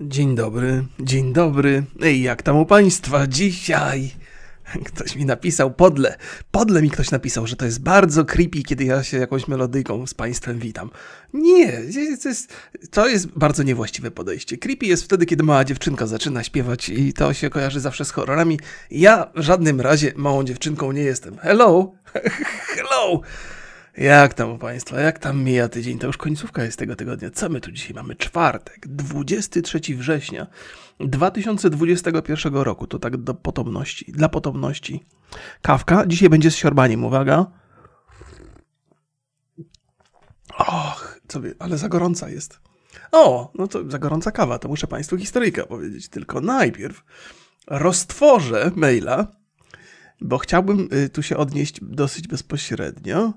Dzień dobry, dzień dobry. Ej, jak tam u państwa dzisiaj? Ktoś mi napisał, podle, podle mi ktoś napisał, że to jest bardzo creepy, kiedy ja się jakąś melodyjką z państwem witam. Nie, to jest, to jest bardzo niewłaściwe podejście. Creepy jest wtedy, kiedy mała dziewczynka zaczyna śpiewać i to się kojarzy zawsze z horrorami. Ja w żadnym razie małą dziewczynką nie jestem. Hello, hello. Jak tam u Państwa? Jak tam mija tydzień? To już końcówka jest tego tygodnia. Co my tu dzisiaj mamy? Czwartek, 23 września 2021 roku. To tak do potomności, dla potomności. Kawka. Dzisiaj będzie z siorbaniem, uwaga. Och, co by, ale za gorąca jest. O, no to za gorąca kawa, to muszę Państwu historyjkę powiedzieć. Tylko najpierw roztworzę maila, bo chciałbym y, tu się odnieść dosyć bezpośrednio.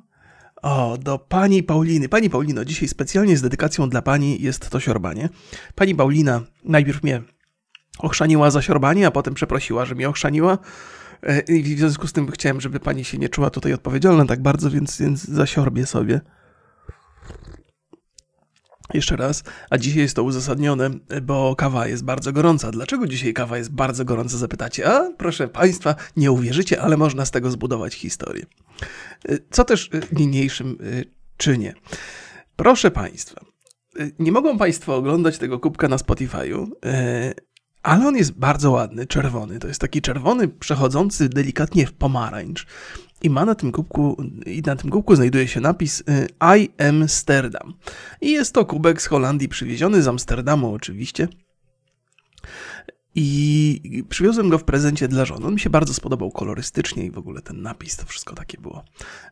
O, do pani Pauliny. Pani Paulino, dzisiaj specjalnie z dedykacją dla pani jest to siorbanie. Pani Paulina najpierw mnie ochrzaniła za siorbanie, a potem przeprosiła, że mnie ochrzaniła. E, I w związku z tym chciałem, żeby pani się nie czuła tutaj odpowiedzialna tak bardzo, więc, więc zasiorbie sobie. Jeszcze raz, a dzisiaj jest to uzasadnione, bo kawa jest bardzo gorąca. Dlaczego dzisiaj kawa jest bardzo gorąca, zapytacie? A proszę Państwa, nie uwierzycie, ale można z tego zbudować historię. Co też niniejszym y, czynię. Proszę Państwa, y, nie mogą Państwo oglądać tego kubka na Spotify'u, y, ale on jest bardzo ładny, czerwony. To jest taki czerwony, przechodzący delikatnie w pomarańcz. I ma na tym kubku, i na tym kubku znajduje się napis I Amsterdam. I jest to kubek z Holandii przywieziony z Amsterdamu oczywiście. I przywiozłem go w prezencie dla żony. On mi się bardzo spodobał kolorystycznie i w ogóle ten napis, to wszystko takie było.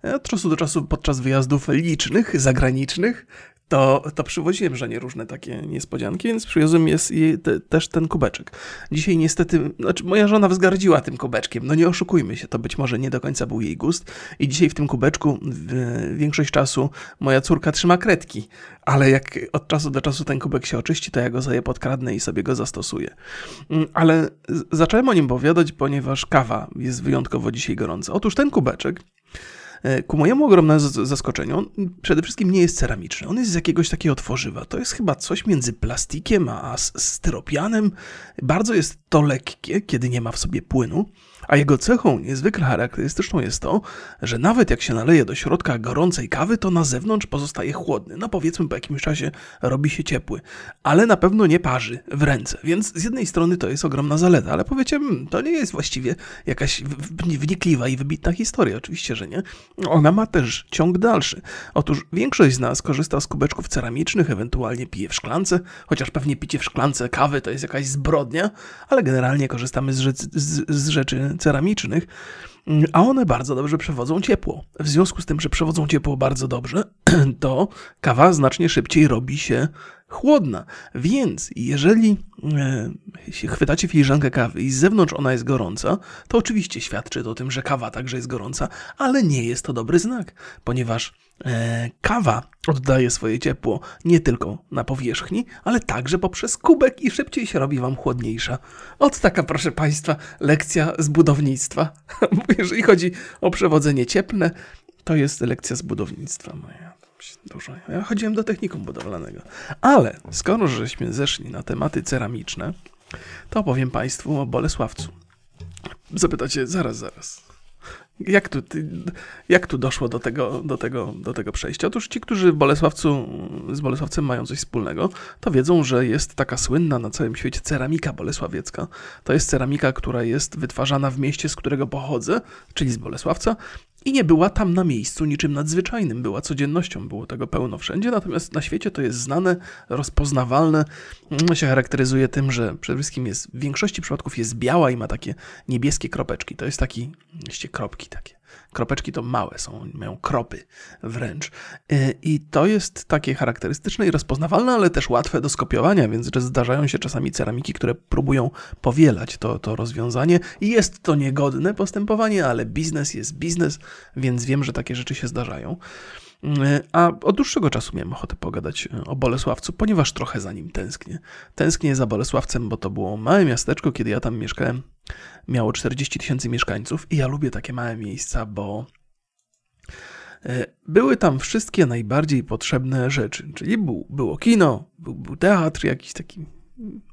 E, od czasu do czasu podczas wyjazdów licznych, zagranicznych, to, to przywoziłem żenie różne takie niespodzianki, więc przywiozłem jest te, też ten kubeczek. Dzisiaj niestety, znaczy moja żona wzgardziła tym kubeczkiem, no nie oszukujmy się, to być może nie do końca był jej gust i dzisiaj w tym kubeczku w, większość czasu moja córka trzyma kredki, ale jak od czasu do czasu ten kubek się oczyści, to ja go sobie podkradnę i sobie go zastosuję. Mm, ale zacząłem o nim opowiadać, ponieważ kawa jest wyjątkowo dzisiaj gorąca. Otóż ten kubeczek ku mojemu ogromnemu zaskoczeniu, on przede wszystkim nie jest ceramiczny. On jest z jakiegoś takiego tworzywa. To jest chyba coś między plastikiem a styropianem. Bardzo jest to lekkie, kiedy nie ma w sobie płynu. A jego cechą niezwykle charakterystyczną jest to, że nawet jak się naleje do środka gorącej kawy, to na zewnątrz pozostaje chłodny. No powiedzmy po jakimś czasie robi się ciepły, ale na pewno nie parzy w ręce. Więc z jednej strony to jest ogromna zaleta, ale powiecie, hmm, to nie jest właściwie jakaś wnikliwa i wybitna historia. Oczywiście, że nie. Ona ma też ciąg dalszy. Otóż większość z nas korzysta z kubeczków ceramicznych, ewentualnie pije w szklance, chociaż pewnie picie w szklance kawy to jest jakaś zbrodnia, ale generalnie korzystamy z, rzeczy, z, z rzeczy ceramicznych, a one bardzo dobrze przewodzą ciepło. W związku z tym, że przewodzą ciepło bardzo dobrze, to kawa znacznie szybciej robi się chłodna. Więc jeżeli e, chwytacie filiżankę kawy i z zewnątrz ona jest gorąca, to oczywiście świadczy to o tym, że kawa także jest gorąca, ale nie jest to dobry znak, ponieważ kawa oddaje swoje ciepło nie tylko na powierzchni, ale także poprzez kubek i szybciej się robi wam chłodniejsza. Od taka, proszę Państwa, lekcja z budownictwa. Jeżeli chodzi o przewodzenie cieplne, to jest lekcja z budownictwa moja dużo. Ja chodziłem do technikum budowlanego. Ale skoro żeśmy zeszli na tematy ceramiczne, to opowiem Państwu o Bolesławcu. Zapytacie, zaraz, zaraz. Jak tu, jak tu doszło do tego, do, tego, do tego przejścia? Otóż ci, którzy w Bolesławcu, z Bolesławcem mają coś wspólnego, to wiedzą, że jest taka słynna na całym świecie ceramika bolesławiecka. To jest ceramika, która jest wytwarzana w mieście, z którego pochodzę, czyli z Bolesławca i nie była tam na miejscu niczym nadzwyczajnym, była codziennością, było tego pełno wszędzie, natomiast na świecie to jest znane, rozpoznawalne, no, się charakteryzuje tym, że przede wszystkim jest, w większości przypadków jest biała i ma takie niebieskie kropeczki, to jest taki, jeszcze kropki takie. Kropeczki to małe są, mają kropy wręcz. Y, I to jest takie charakterystyczne i rozpoznawalne, ale też łatwe do skopiowania, więc zdarzają się czasami ceramiki, które próbują powielać to, to rozwiązanie. I jest to niegodne postępowanie, ale biznes jest biznes, więc wiem, że takie rzeczy się zdarzają. Y, a od dłuższego czasu miałem ochotę pogadać o Bolesławcu, ponieważ trochę za nim tęsknię. Tęsknię za Bolesławcem, bo to było małe miasteczko, kiedy ja tam mieszkałem miało 40 tysięcy mieszkańców i ja lubię takie małe miejsca, bo e, były tam wszystkie najbardziej potrzebne rzeczy. Czyli był, było kino, był, był teatr jakiś taki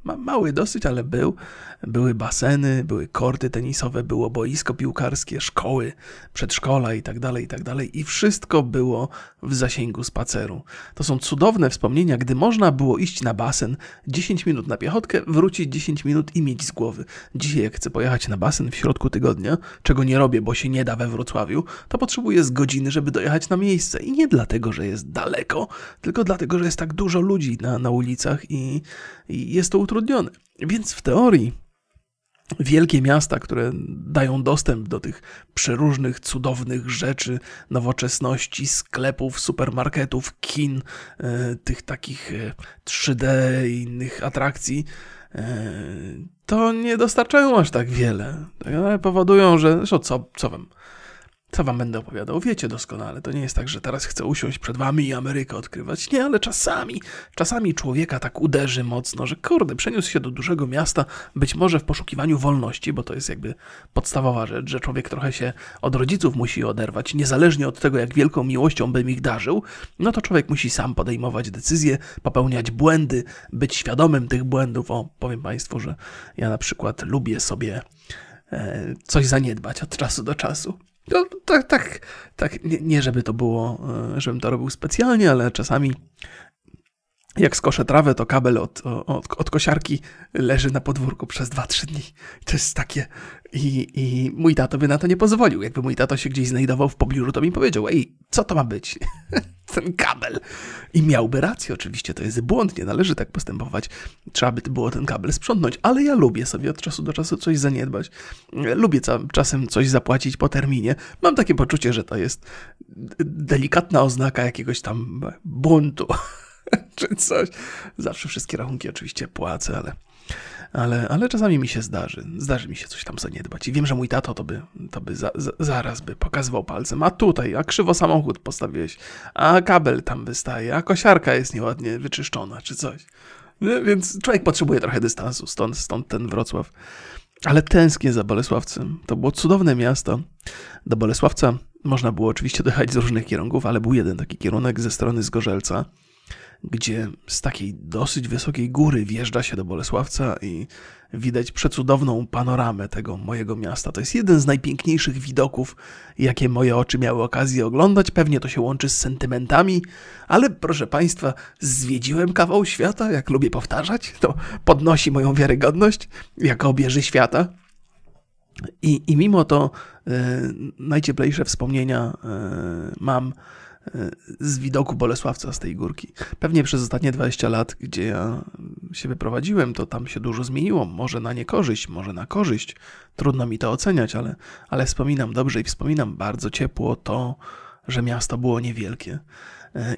mały dosyć, ale był. Były baseny, były korty tenisowe, było boisko piłkarskie, szkoły, przedszkola i tak dalej, i tak dalej. I wszystko było w zasięgu spaceru. To są cudowne wspomnienia, gdy można było iść na basen 10 minut na piechotkę, wrócić 10 minut i mieć z głowy. Dzisiaj jak chcę pojechać na basen w środku tygodnia, czego nie robię, bo się nie da we Wrocławiu, to potrzebuję z godziny, żeby dojechać na miejsce. I nie dlatego, że jest daleko, tylko dlatego, że jest tak dużo ludzi na, na ulicach i, i jest to utrudnione. Więc w teorii wielkie miasta, które dają dostęp do tych przeróżnych, cudownych rzeczy, nowoczesności, sklepów, supermarketów, kin, e, tych takich 3D e, i innych atrakcji, e, to nie dostarczają aż tak wiele. Ale powodują, że. Zresztą co, co wam co wam będę opowiadał? Wiecie doskonale, to nie jest tak, że teraz chcę usiąść przed wami i Amerykę odkrywać. Nie, ale czasami, czasami człowieka tak uderzy mocno, że kurde, przeniósł się do dużego miasta, być może w poszukiwaniu wolności, bo to jest jakby podstawowa rzecz, że człowiek trochę się od rodziców musi oderwać, niezależnie od tego, jak wielką miłością bym ich darzył, no to człowiek musi sam podejmować decyzje, popełniać błędy, być świadomym tych błędów. O, powiem państwu, że ja na przykład lubię sobie e, coś zaniedbać od czasu do czasu. No, tak, tak, tak. Nie, nie, żeby to było, e, żebym to robił specjalnie, ale czasami jak skoszę trawę, to kabel od, od, od kosiarki leży na podwórku przez 2-3 dni. To jest takie. I, I mój tato by na to nie pozwolił. Jakby mój tato się gdzieś znajdował w pobliżu, to mi powiedział: Ej, co to ma być? Ten kabel. I miałby rację, oczywiście, to jest błąd, nie należy tak postępować. Trzeba by było ten kabel sprzątnąć, ale ja lubię sobie od czasu do czasu coś zaniedbać. Lubię czasem coś zapłacić po terminie. Mam takie poczucie, że to jest delikatna oznaka jakiegoś tam buntu. czy coś. Zawsze wszystkie rachunki oczywiście płacę, ale, ale, ale czasami mi się zdarzy. Zdarzy mi się coś tam zaniedbać. I wiem, że mój tato to by, to by za, za, zaraz by pokazywał palcem. A tutaj, a krzywo samochód postawiłeś, a kabel tam wystaje, a kosiarka jest nieładnie wyczyszczona, czy coś. Więc człowiek potrzebuje trochę dystansu, stąd, stąd ten Wrocław. Ale tęsknię za Bolesławcem. To było cudowne miasto. Do Bolesławca można było oczywiście dojechać z różnych kierunków, ale był jeden taki kierunek ze strony Zgorzelca gdzie z takiej dosyć wysokiej góry wjeżdża się do Bolesławca i widać przecudowną panoramę tego mojego miasta. To jest jeden z najpiękniejszych widoków, jakie moje oczy miały okazję oglądać. Pewnie to się łączy z sentymentami, ale proszę Państwa, zwiedziłem kawał świata, jak lubię powtarzać. To podnosi moją wiarygodność jako obieży świata. I, i mimo to e, najcieplejsze wspomnienia e, mam z widoku Bolesławca z tej górki. Pewnie przez ostatnie 20 lat, gdzie ja się wyprowadziłem, to tam się dużo zmieniło. Może na niekorzyść, może na korzyść. Trudno mi to oceniać, ale, ale wspominam dobrze i wspominam bardzo ciepło to, że miasto było niewielkie.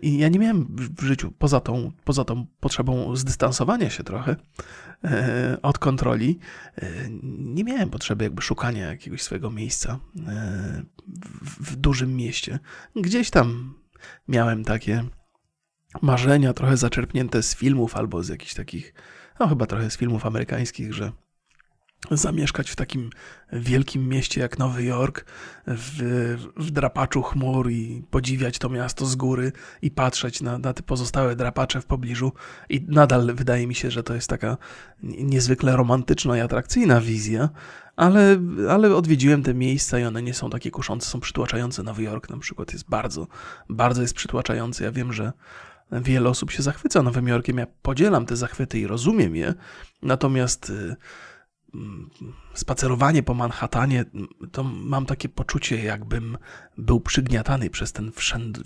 I ja nie miałem w życiu, poza tą, poza tą potrzebą zdystansowania się trochę e, od kontroli, e, nie miałem potrzeby jakby szukania jakiegoś swojego miejsca e, w, w dużym mieście. Gdzieś tam miałem takie marzenia trochę zaczerpnięte z filmów albo z jakichś takich, no chyba trochę z filmów amerykańskich, że zamieszkać w takim wielkim mieście jak Nowy Jork, w, w, drapaczu chmur i podziwiać to miasto z góry i patrzeć na, na te pozostałe drapacze w pobliżu. I nadal wydaje mi się, że to jest taka niezwykle romantyczna i atrakcyjna wizja, ale, ale odwiedziłem te miejsca i one nie są takie kuszące, są przytłaczające. Nowy Jork na przykład jest bardzo, bardzo jest przytłaczający. Ja wiem, że wiele osób się zachwyca Nowym Jorkiem. Ja podzielam te zachwyty i rozumiem je, natomiast y, spacerowanie po Manhattanie, to mam takie poczucie, jakbym był przygniatany przez ten wszęd,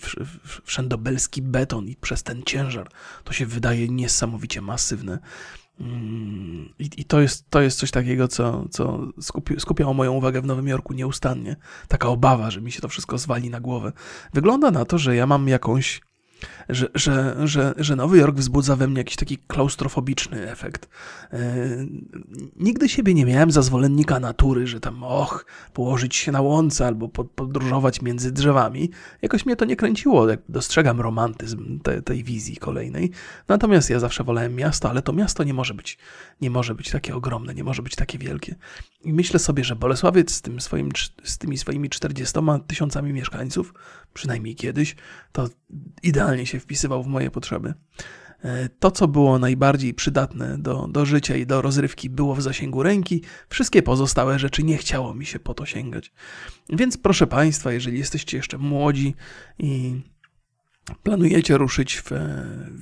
wszędobelski beton i przez ten ciężar. To się wydaje niesamowicie masywne. Mm, I, I, to, jest, to jest coś takiego, co, co skupi, skupiało moją uwagę w Nowym Jorku nieustannie. Taka obawa, że mi się to wszystko zwali na głowę. Wygląda na to, że ja mam jakąś że, że, że, że Nowy Jork wzbudza we mnie jakiś taki klaustrofobiczny efekt. Yy, nigdy siebie nie miałem za zwolennika natury, że tam och, położyć się na łące albo podróżować między drzewami. Jakoś mnie to nie kręciło, jak dostrzegam romantyzm te, tej wizji kolejnej. Natomiast ja zawsze wolałem miasto, ale to miasto nie może być, nie może być takie ogromne, nie może być takie wielkie. I myślę sobie, że Bolesławiec z, tym swoim, z tymi swoimi 40 tysiącami mieszkańców, przynajmniej kiedyś, to idealnie się wpisywał w moje potrzeby. E, to, co było najbardziej przydatne do, do życia i do rozrywki, było w zasięgu ręki, wszystkie pozostałe rzeczy nie chciało mi się po to sięgać. Więc proszę Państwa, jeżeli jesteście jeszcze młodzi i planujecie ruszyć w,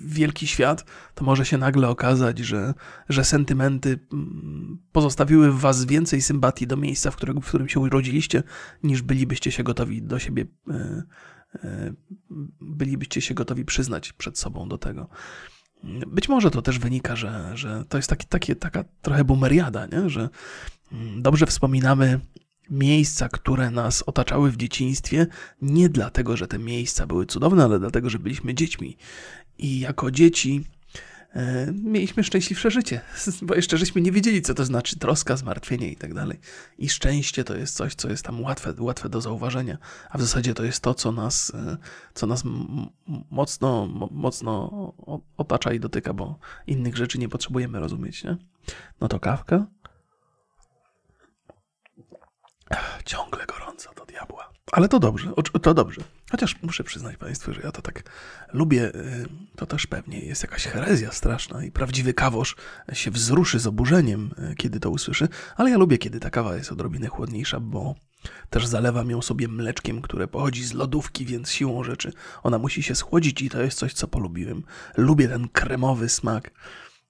wielki świat, to może się nagle okazać, że, że sentymenty mm, pozostawiły w Was więcej sympatii do miejsca, w którym, w którym się urodziliście, niż bylibyście się gotowi do siebie e, bylibyście się gotowi przyznać przed sobą do tego. Być może to też wynika, że, że to jest taki, takie, taka trochę bumeriada, nie? że mm, dobrze wspominamy miejsca, które nas otaczały w dzieciństwie, nie dlatego, że te miejsca były cudowne, ale dlatego, że byliśmy dziećmi. I jako dzieci e, mieliśmy szczęśliwsze życie, bo jeszcze żeśmy nie wiedzieli, co to znaczy troska, zmartwienie i tak dalej. I szczęście to jest coś, co jest tam łatwe, łatwe do zauważenia, a w zasadzie to jest to, co nas, e, co nas mocno, mocno otacza i dotyka, bo innych rzeczy nie potrzebujemy rozumieć. Nie? No to kawka. Ciągle gorąco do diabła. Ale to dobrze, to dobrze. Chociaż muszę przyznać Państwu, że ja to tak lubię, y, to też pewnie jest jakaś herezja straszna i prawdziwy kawosz się wzruszy z oburzeniem, y, kiedy to usłyszy, ale ja lubię, kiedy ta kawa jest odrobinę chłodniejsza, bo też zalewam ją sobie mleczkiem, które pochodzi z lodówki, więc siłą rzeczy ona musi się schłodzić i to jest coś, co polubiłem. Lubię ten kremowy smak,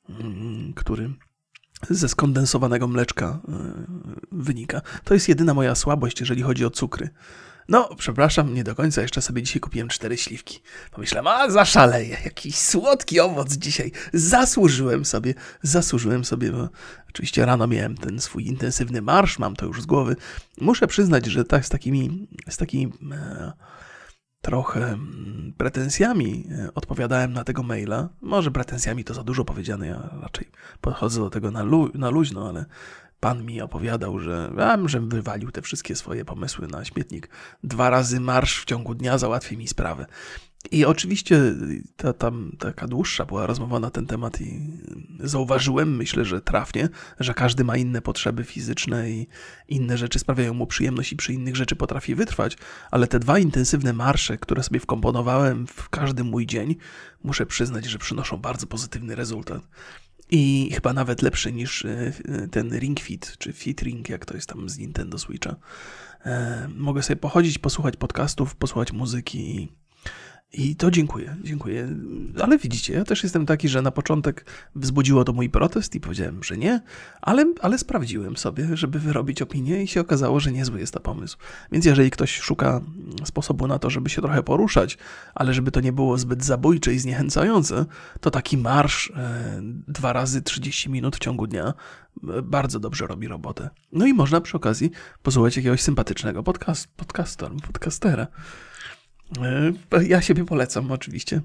mm, który ze skondensowanego mleczka e, wynika. To jest jedyna moja słabość, jeżeli chodzi o cukry. No, przepraszam, nie do końca. Jeszcze sobie dzisiaj kupiłem cztery śliwki. Pomyślałem, a zaszaleję, jakiś słodki owoc dzisiaj. Zasłużyłem sobie, zasłużyłem sobie, bo oczywiście rano miałem ten swój intensywny marsz, mam to już z głowy. Muszę przyznać, że tak z takimi, z takimi e, trochę mm, pretensjami e, odpowiadałem na tego maila. Może pretensjami to za dużo powiedziane, ja raczej podchodzę do tego na, lu na luźno, ale pan mi opowiadał, że, a, że wywalił te wszystkie swoje pomysły na śmietnik. Dwa razy marsz w ciągu dnia załatwi mi sprawę. I oczywiście ta, tam taka dłuższa była rozmowa na ten temat i zauważyłem, myślę, że trafnie, że każdy ma inne potrzeby fizyczne i inne rzeczy sprawiają mu przyjemność i przy innych rzeczy potrafi wytrwać, ale te dwa intensywne marsze, które sobie wkomponowałem w każdy mój dzień, muszę przyznać, że przynoszą bardzo pozytywny rezultat. I chyba nawet lepszy niż e, ten Ring Fit, czy Fit Ring, jak to jest tam z Nintendo Switcha. E, mogę sobie pochodzić, posłuchać podcastów, posłuchać muzyki i to dziękuję, dziękuję. Ale widzicie, ja też jestem taki, że na początek wzbudziło to mój protest i powiedziałem, że nie, ale, ale sprawdziłem sobie, żeby wyrobić opinię i się okazało, że niezły jest to pomysł. Więc jeżeli ktoś szuka sposobu na to, żeby się trochę poruszać, ale żeby to nie było zbyt zabójcze i zniechęcające, to taki marsz e, dwa razy 30 minut w ciągu dnia e, bardzo dobrze robi robotę. No i można przy okazji posłuchać jakiegoś sympatycznego podcast, podcastera, podcastera. E, ja siebie polecam oczywiście.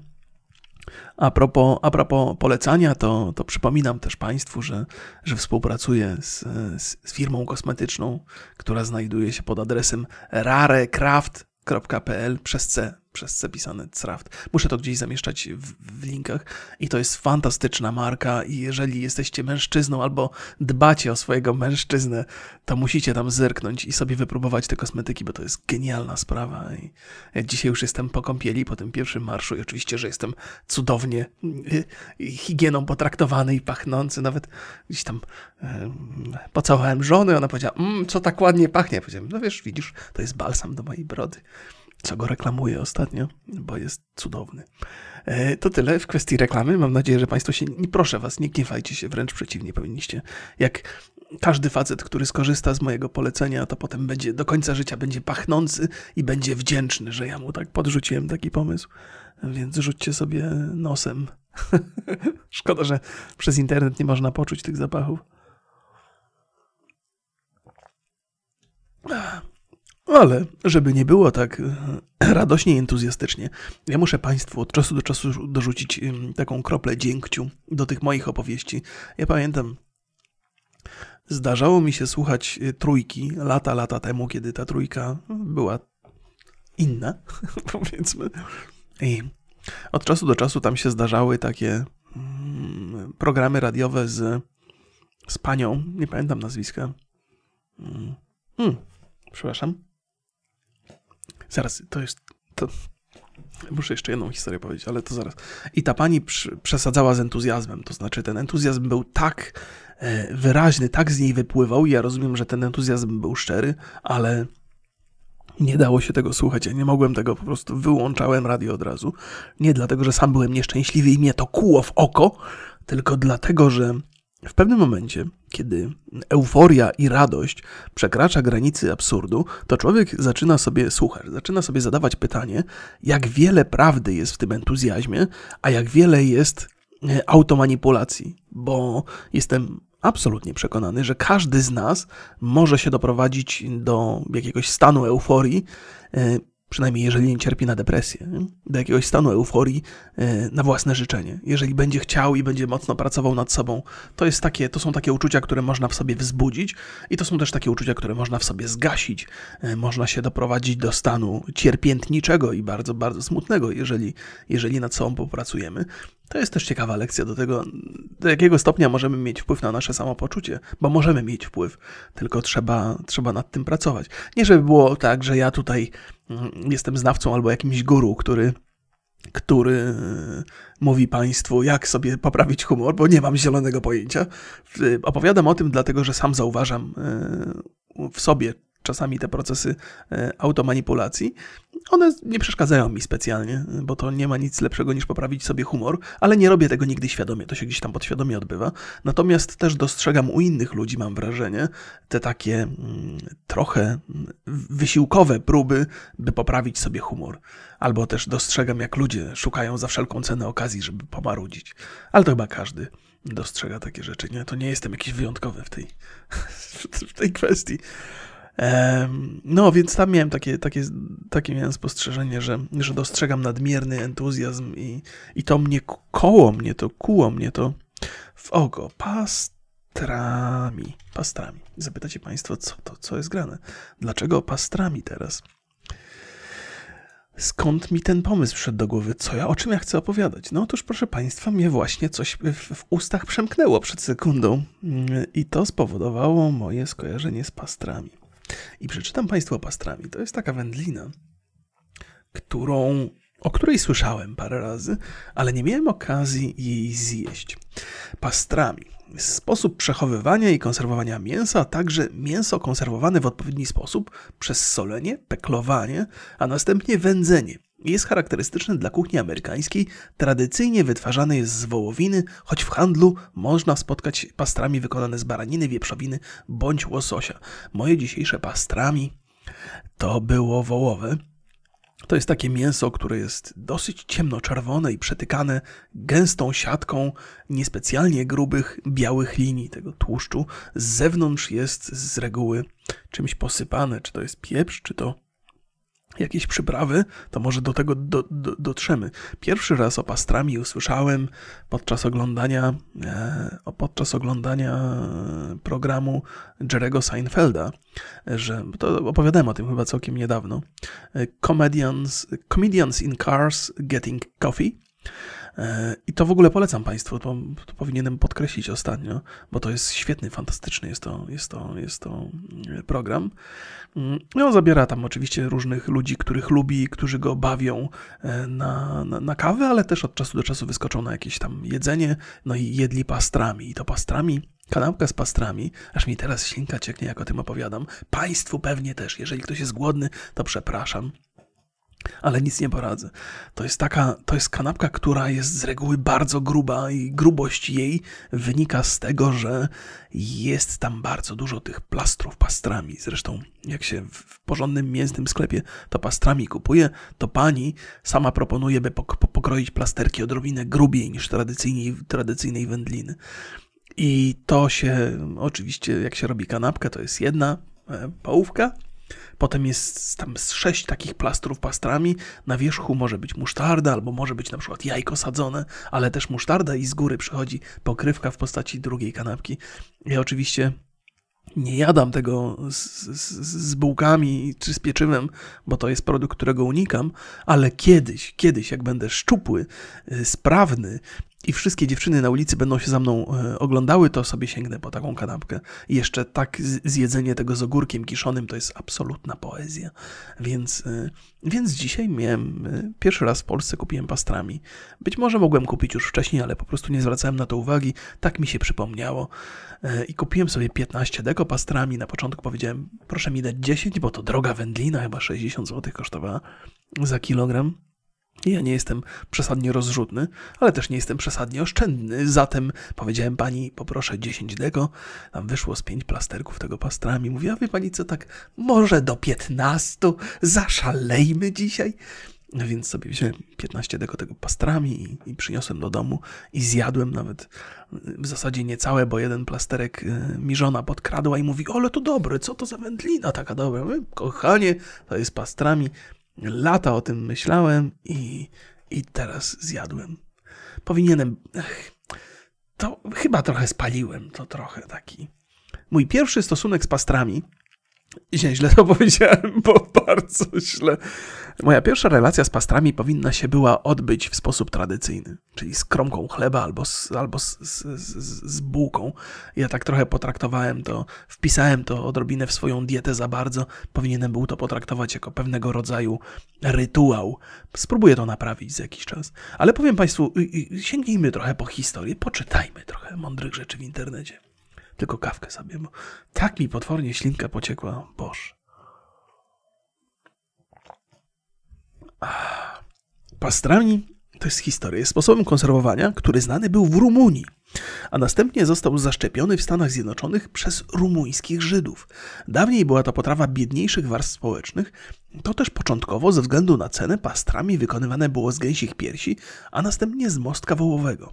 A propos, a propos polecania, to, to przypominam też Państwu, że, że współpracuję z, z, firmą kosmetyczną, która znajduje się pod adresem rarecraft.pl przez C przez C Craft. Muszę to gdzieś zamieszczać w, w, linkach i to jest fantastyczna marka i jeżeli jesteście mężczyzną albo dbacie o swojego mężczyznę, to musicie tam zerknąć i sobie wypróbować te kosmetyki, bo to jest genialna sprawa. I dzisiaj już jestem po kąpieli, po tym pierwszym marszu i oczywiście, że jestem cudownie y, higieną potraktowany i pachnący. Nawet gdzieś tam pocałowałem żonę, ona powiedziała, mmm, co tak ładnie pachnie. Powiedziałem, no wiesz, widzisz, to jest balsam do mojej brody co go reklamuję ostatnio, bo jest cudowny. E, to tyle w kwestii reklamy. Mam nadzieję, że Państwo się, nie proszę Was, nie gniewajcie się, wręcz przeciwnie, powinniście. Jak każdy facet, który skorzysta z mojego polecenia, to potem będzie do końca życia będzie pachnący i będzie wdzięczny, że ja mu tak podrzuciłem taki pomysł. Więc rzućcie sobie nosem. Szkoda, że przez internet nie można poczuć tych zapachów. Ale żeby nie było tak e, radośnie i entuzjastycznie, ja muszę Państwu od czasu do czasu dorzucić taką kroplę dziękciu do tych moich opowieści. Ja pamiętam, zdarzało mi się słuchać e, trójki lata, lata temu, kiedy ta trójka była inna, powiedzmy. I od czasu do czasu tam się zdarzały takie mm, programy radiowe z, z panią, nie pamiętam nazwiska. Hmm, przepraszam. Zaraz, to jest. To, Muszę jeszcze jedną historię powiedzieć, ale to zaraz. I ta pani przesadzała z entuzjazmem, to znaczy ten entuzjazm był tak e, wyraźny, tak z niej wypływał. Ja rozumiem, że ten entuzjazm był szczery, ale nie dało się tego słuchać. Ja nie mogłem tego, po prostu wyłączałem radio od razu. Nie dlatego, że sam byłem nieszczęśliwy i mnie to kuło w oko, tylko dlatego, że w pewnym momencie, kiedy euforia i radość przekracza granicy absurdu, to człowiek zaczyna sobie słuchać, zaczyna sobie zadawać pytanie, jak wiele prawdy jest w tym entuzjazmie, a jak wiele jest e, automanipulacji, bo jestem absolutnie przekonany, że każdy z nas może się doprowadzić do jakiegoś stanu euforii e, przynajmniej jeżeli nie cierpi na depresję, do jakiegoś stanu euforii e, na własne życzenie. Jeżeli będzie chciał i będzie mocno pracował nad sobą, to, jest takie, to są takie uczucia, które można w sobie wzbudzić i to są też takie uczucia, które można w sobie zgasić. E, można się doprowadzić do stanu cierpiętniczego i bardzo, bardzo smutnego, jeżeli, jeżeli nad sobą popracujemy. To jest też ciekawa lekcja do tego, do jakiego stopnia możemy mieć wpływ na nasze samopoczucie, bo możemy mieć wpływ, tylko trzeba, trzeba nad tym pracować. Nie żeby było tak, że ja tutaj mm, jestem znawcą albo jakimś guru, który który mówi Państwu, jak sobie poprawić humor, bo nie mam zielonego pojęcia. Opowiadam o tym dlatego, że sam zauważam e, w sobie czasami te procesy e, automanipulacji. One nie przeszkadzają mi specjalnie, bo to nie ma nic lepszego niż poprawić sobie humor, ale nie robię tego nigdy świadomie, to się gdzieś tam podświadomie odbywa. Natomiast też dostrzegam u innych ludzi, mam wrażenie, te takie mm, trochę mm, wysiłkowe próby, by poprawić sobie humor. Albo też dostrzegam, jak ludzie szukają za wszelką cenę okazji, żeby pomarudzić. Ale to chyba każdy dostrzega takie rzeczy. Nie? To nie jestem jakiś wyjątkowy w tej, w tej kwestii. No, więc tam miałem takie, takie, takie miałem spostrzeżenie, że, że dostrzegam nadmierny entuzjazm i, i to mnie koło mnie, to kuło mnie to w oko. Pastrami. Pastrami. Zapytacie Państwo, co to, co jest grane? Dlaczego pastrami teraz? Skąd mi ten pomysł wszedł do głowy? Co ja, o czym ja chcę opowiadać? No otóż, proszę Państwa, mnie właśnie coś w, w ustach przemknęło przed sekundą i to spowodowało moje skojarzenie z pastrami. I przeczytam Państwu pastrami. To jest taka wędlina, którą, o której słyszałem parę razy, ale nie miałem okazji jej zjeść. Pastrami. Sposób przechowywania i konserwowania mięsa, a także mięso konserwowane w odpowiedni sposób przez solenie, peklowanie, a następnie wędzenie. Jest charakterystyczny dla kuchni amerykańskiej, tradycyjnie wytwarzany jest z wołowiny, choć w handlu można spotkać pastrami wykonane z baraniny, wieprzowiny bądź łososia. Moje dzisiejsze pastrami to było wołowe. To jest takie mięso, które jest dosyć ciemnoczerwone i przetykane gęstą siatką niespecjalnie grubych, białych linii tego tłuszczu. Z zewnątrz jest z reguły czymś posypane, czy to jest pieprz, czy to jakieś przyprawy, to może do tego do, do, dotrzemy. Pierwszy raz o pastrami usłyszałem podczas oglądania, e, podczas oglądania programu Jerego Seinfelda, że to opowiadałem o tym chyba całkiem niedawno. E, comedians, comedians in Cars Getting Coffee. E, I to w ogóle polecam Państwu, to, to, powinienem podkreślić ostatnio, bo to jest świetny, fantastyczny jest to, jest to, jest to mm, program. Mm, I on zabiera tam oczywiście różnych ludzi, których lubi, którzy go bawią e, na, na, na kawę, ale też od czasu do czasu wyskoczą na jakieś tam jedzenie, no i jedli pastrami. I to pastrami Kanałka z pastrami, aż mi teraz ślinka cieknie, jak o tym opowiadam. Państwu pewnie też. Jeżeli ktoś jest głodny, to przepraszam. Ale nic nie poradzę. To jest taka, to jest kanapka, która jest z reguły bardzo gruba i grubość jej wynika z tego, że jest tam bardzo dużo tych plastrów pastrami. Zresztą jak się w porządnym mięsnym sklepie to pastrami kupuje, to pani sama proponuje, by pokroić plasterki odrobinę grubiej niż tradycyjnej, tradycyjnej wędliny. I to się oczywiście, jak się robi kanapkę, to jest jedna e, połówka, Potem jest tam sześć takich plastrów pastrami. Na wierzchu może być musztarda, albo może być na przykład jajko sadzone, ale też musztarda i z góry przychodzi pokrywka w postaci drugiej kanapki. Ja oczywiście nie jadam tego z, z, z, bułkami czy z pieczywem, bo to jest produkt, którego unikam, ale kiedyś, kiedyś, jak będę szczupły, y, sprawny i wszystkie dziewczyny na ulicy będą się za mną e, oglądały, to sobie sięgnę po taką kanapkę. I jeszcze tak zjedzenie tego z ogórkiem kiszonym to jest absolutna poezja. Więc, e, więc dzisiaj miałem, e, pierwszy raz w Polsce kupiłem pastrami. Być może mogłem kupić już wcześniej, ale po prostu nie zwracałem na to uwagi. Tak mi się przypomniało. I kupiłem sobie 15 deko pastrami. Na początku powiedziałem, proszę mi dać 10, bo to droga wędlina, chyba 60 zł kosztowała za kilogram. Ja nie jestem przesadnie rozrzutny, ale też nie jestem przesadnie oszczędny. Zatem powiedziałem pani, poproszę 10 deko. Tam wyszło z 5 plasterków tego pastrami. Mówię, a wie pani co, tak może do 15? Zaszalejmy dzisiaj. Więc sobie wziąłem 15 deko tego pastrami i, i, przyniosłem do domu i zjadłem nawet w zasadzie niecałe, bo jeden plasterek y, mi żona podkradła i mówi, ale to dobre, co to za wędlina taka dobra? Mówię, Kochanie, to jest pastrami. Lata o tym myślałem i, i teraz zjadłem. Powinienem. Ech, to chyba trochę spaliłem, to trochę taki. Mój pierwszy stosunek z pastrami Źle to powiedziałem, bo bardzo źle. Moja pierwsza relacja z pastrami powinna się była odbyć w sposób tradycyjny, czyli z kromką chleba albo z, albo z, z, z, z bułką. Ja tak trochę potraktowałem to, wpisałem to odrobinę w swoją dietę za bardzo. Powinienem był to potraktować jako pewnego rodzaju rytuał. Spróbuję to naprawić za jakiś czas. Ale powiem Państwu, y, y, sięgnijmy trochę po historię, poczytajmy trochę mądrych rzeczy w internecie. Tylko kawkę sobie, bo tak mi potwornie ślinka pociekła. Boż. Pastrami to jest historia. Jest sposobem konserwowania, który znany był w Rumunii, a następnie został zaszczepiony w Stanach Zjednoczonych przez rumuńskich Żydów. Dawniej była to potrawa biedniejszych warstw społecznych, to też początkowo ze względu na cenę pastrami wykonywane było z gęsich piersi, a następnie z mostka wołowego.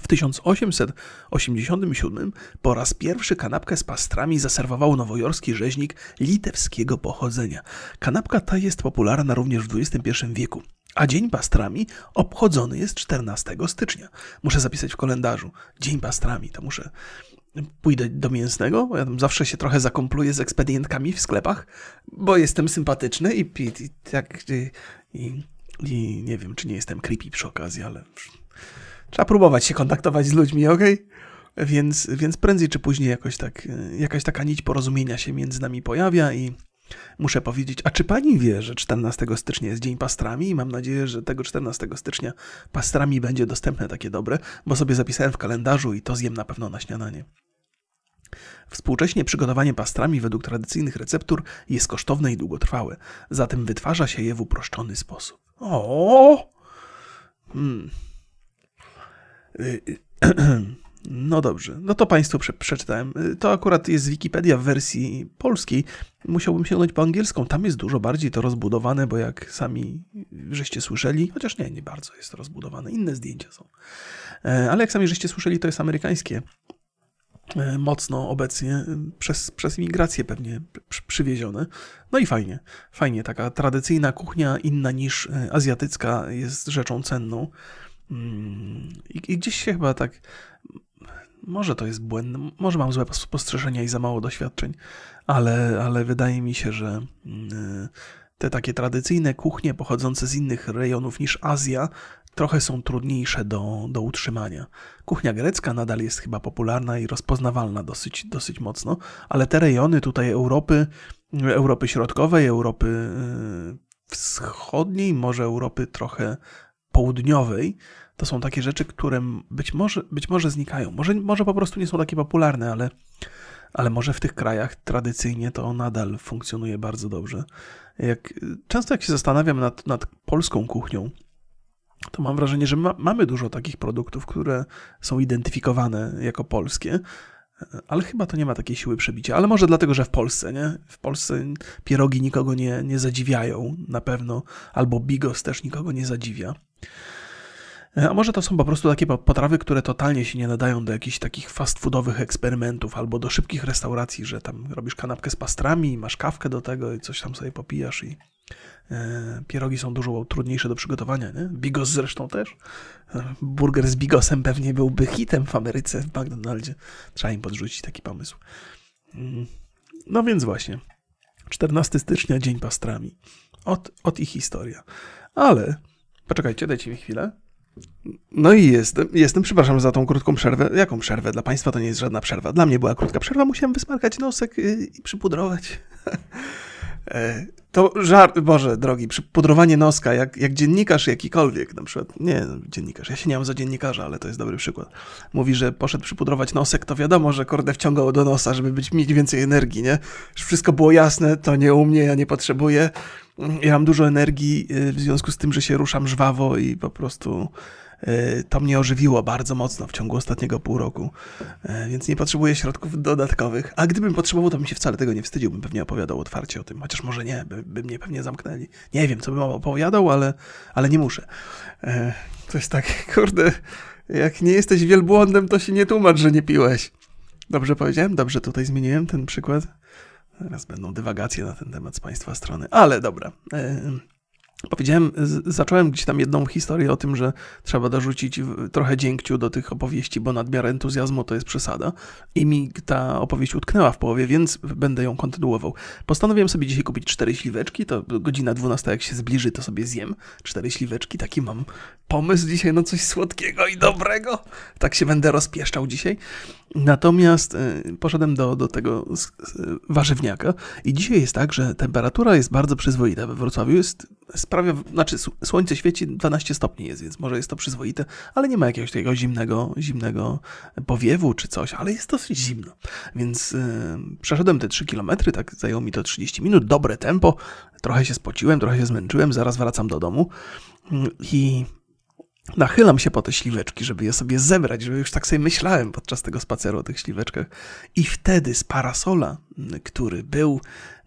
W 1887 po raz pierwszy kanapkę z pastrami zaserwował nowojorski rzeźnik litewskiego pochodzenia. Kanapka ta jest popularna również w XXI wieku. A Dzień Pastrami obchodzony jest 14 stycznia. Muszę zapisać w kalendarzu. Dzień Pastrami, to muszę pójdę do mięsnego, ja tam zawsze się trochę zakompluję z ekspedientkami w sklepach, bo jestem sympatyczny i, i, i tak i, i, nie wiem, czy nie jestem creepy przy okazji, ale Trzeba próbować się kontaktować z ludźmi, ok? Więc, więc prędzej czy później jakoś tak, jakaś taka nić porozumienia się między nami pojawia i muszę powiedzieć, a czy pani wie, że 14 stycznia jest Dzień Pastrami i mam nadzieję, że tego 14 stycznia pastrami będzie dostępne takie dobre, bo sobie zapisałem w kalendarzu i to zjem na pewno na śniadanie. Współcześnie przygotowanie pastrami według tradycyjnych receptur jest kosztowne i długotrwałe, zatem wytwarza się je w uproszczony sposób. O! Hmm. Y, y, no dobrze, no to Państwu prze przeczytałem. Y, to akurat jest Wikipedia w wersji polskiej. Musiałbym sięgnąć po angielską. Tam jest dużo bardziej to rozbudowane, bo jak sami żeście słyszeli, chociaż nie, nie bardzo jest to rozbudowane. Inne zdjęcia są. E, ale jak sami żeście słyszeli, to jest amerykańskie. E, mocno obecnie przez, przez imigrację pewnie przywiezione. No i fajnie, fajnie. Taka tradycyjna kuchnia, inna niż azjatycka, jest rzeczą cenną. Mm, I, I, gdzieś się chyba tak. Może to jest błędne, może mam złe spostrzeżenia i za mało doświadczeń, ale, ale wydaje mi się, że mm, te takie tradycyjne kuchnie pochodzące z innych rejonów niż Azja trochę są trudniejsze do, do utrzymania. Kuchnia grecka nadal jest chyba popularna i rozpoznawalna dosyć, dosyć mocno, ale te rejony tutaj Europy, Europy Środkowej, Europy y, Wschodniej, może Europy trochę południowej, to są takie rzeczy, które być może, być może znikają. Może, może po prostu nie są takie popularne, ale, ale może w tych krajach tradycyjnie to nadal funkcjonuje bardzo dobrze. Jak, często jak się zastanawiam nad, nad polską kuchnią, to mam wrażenie, że ma, mamy dużo takich produktów, które są identyfikowane jako polskie, ale chyba to nie ma takiej siły przebicia. Ale może dlatego, że w Polsce, nie? W Polsce pierogi nikogo nie, nie zadziwiają na pewno, albo bigos też nikogo nie zadziwia. A może to są po prostu takie potrawy, które totalnie się nie nadają do jakichś takich fast foodowych eksperymentów albo do szybkich restauracji, że tam robisz kanapkę z pastrami, masz kawkę do tego i coś tam sobie popijasz i e, pierogi są dużo trudniejsze do przygotowania, nie? Bigos zresztą też. E, burger z bigosem pewnie byłby hitem w Ameryce, w McDonaldzie. Trzeba im podrzucić taki pomysł. Mm. No więc właśnie. 14 stycznia, Dzień Pastrami. Od, od ich historia. Ale, poczekajcie, dajcie mi chwilę. No i jestem, jestem, przepraszam za tą krótką przerwę. Jaką przerwę? Dla Państwa to nie jest żadna przerwa. Dla mnie była krótka przerwa, musiałem wysmarkać nosek y, i przypudrować. E, to żart, Boże drogi, pudrowanie noska, jak, jak dziennikarz jakikolwiek, na przykład, nie dziennikarz, ja się nie mam za dziennikarza, ale to jest dobry przykład, mówi, że poszedł przypudrować nosek, to wiadomo, że korde wciągało do nosa, żeby być, mieć więcej energii, nie? Że wszystko było jasne, to nie u mnie, ja nie potrzebuję. Ja mam dużo energii y, w związku z tym, że się ruszam żwawo i po prostu to mnie ożywiło bardzo mocno w ciągu ostatniego pół roku, y, więc nie potrzebuję środków dodatkowych. A gdybym potrzebował, to bym się wcale tego nie wstydził, bym pewnie opowiadał otwarcie o tym, chociaż może nie, by, by mnie pewnie zamknęli. Nie wiem, co bym opowiadał, ale, ale nie muszę. To jest tak, kurde, jak nie jesteś wielbłądem, to się nie tłumacz, że nie piłeś. Dobrze powiedziałem? Dobrze tutaj zmieniłem ten przykład? Teraz będą dywagacje na ten temat z Państwa strony, ale dobra. Powiedziałem, zacząłem gdzieś tam jedną historię o tym, że trzeba dorzucić trochę dziękciu do tych opowieści, bo nadmiar entuzjazmu to jest przesada. I mi ta opowieść utknęła w połowie, więc będę ją kontynuował. Postanowiłem sobie dzisiaj kupić cztery śliweczki, to godzina 12 jak się zbliży, to sobie zjem cztery śliweczki. Taki mam pomysł dzisiaj na coś słodkiego i dobrego. Tak się będę rozpieszczał dzisiaj. Natomiast y, poszedłem do, do tego warzywniaka i dzisiaj jest tak, że temperatura jest bardzo przyzwoita. We Wrocławiu jest, sprawia, znaczy słońce świeci 12 stopni jest, więc może jest to przyzwoite, ale nie ma jakiegoś takiego zimnego, zimnego powiewu czy coś, ale jest dosyć zimno. Więc yy, przeszedłem te 3 km, tak zajęło mi to 30 minut, dobre tempo, trochę się spociłem, trochę się zmęczyłem, zaraz wracam do domu i Nachylam się po te śliweczki, żeby je sobie zebrać, żeby już tak sobie myślałem podczas tego spaceru o tych śliweczkach. I wtedy z parasola, który był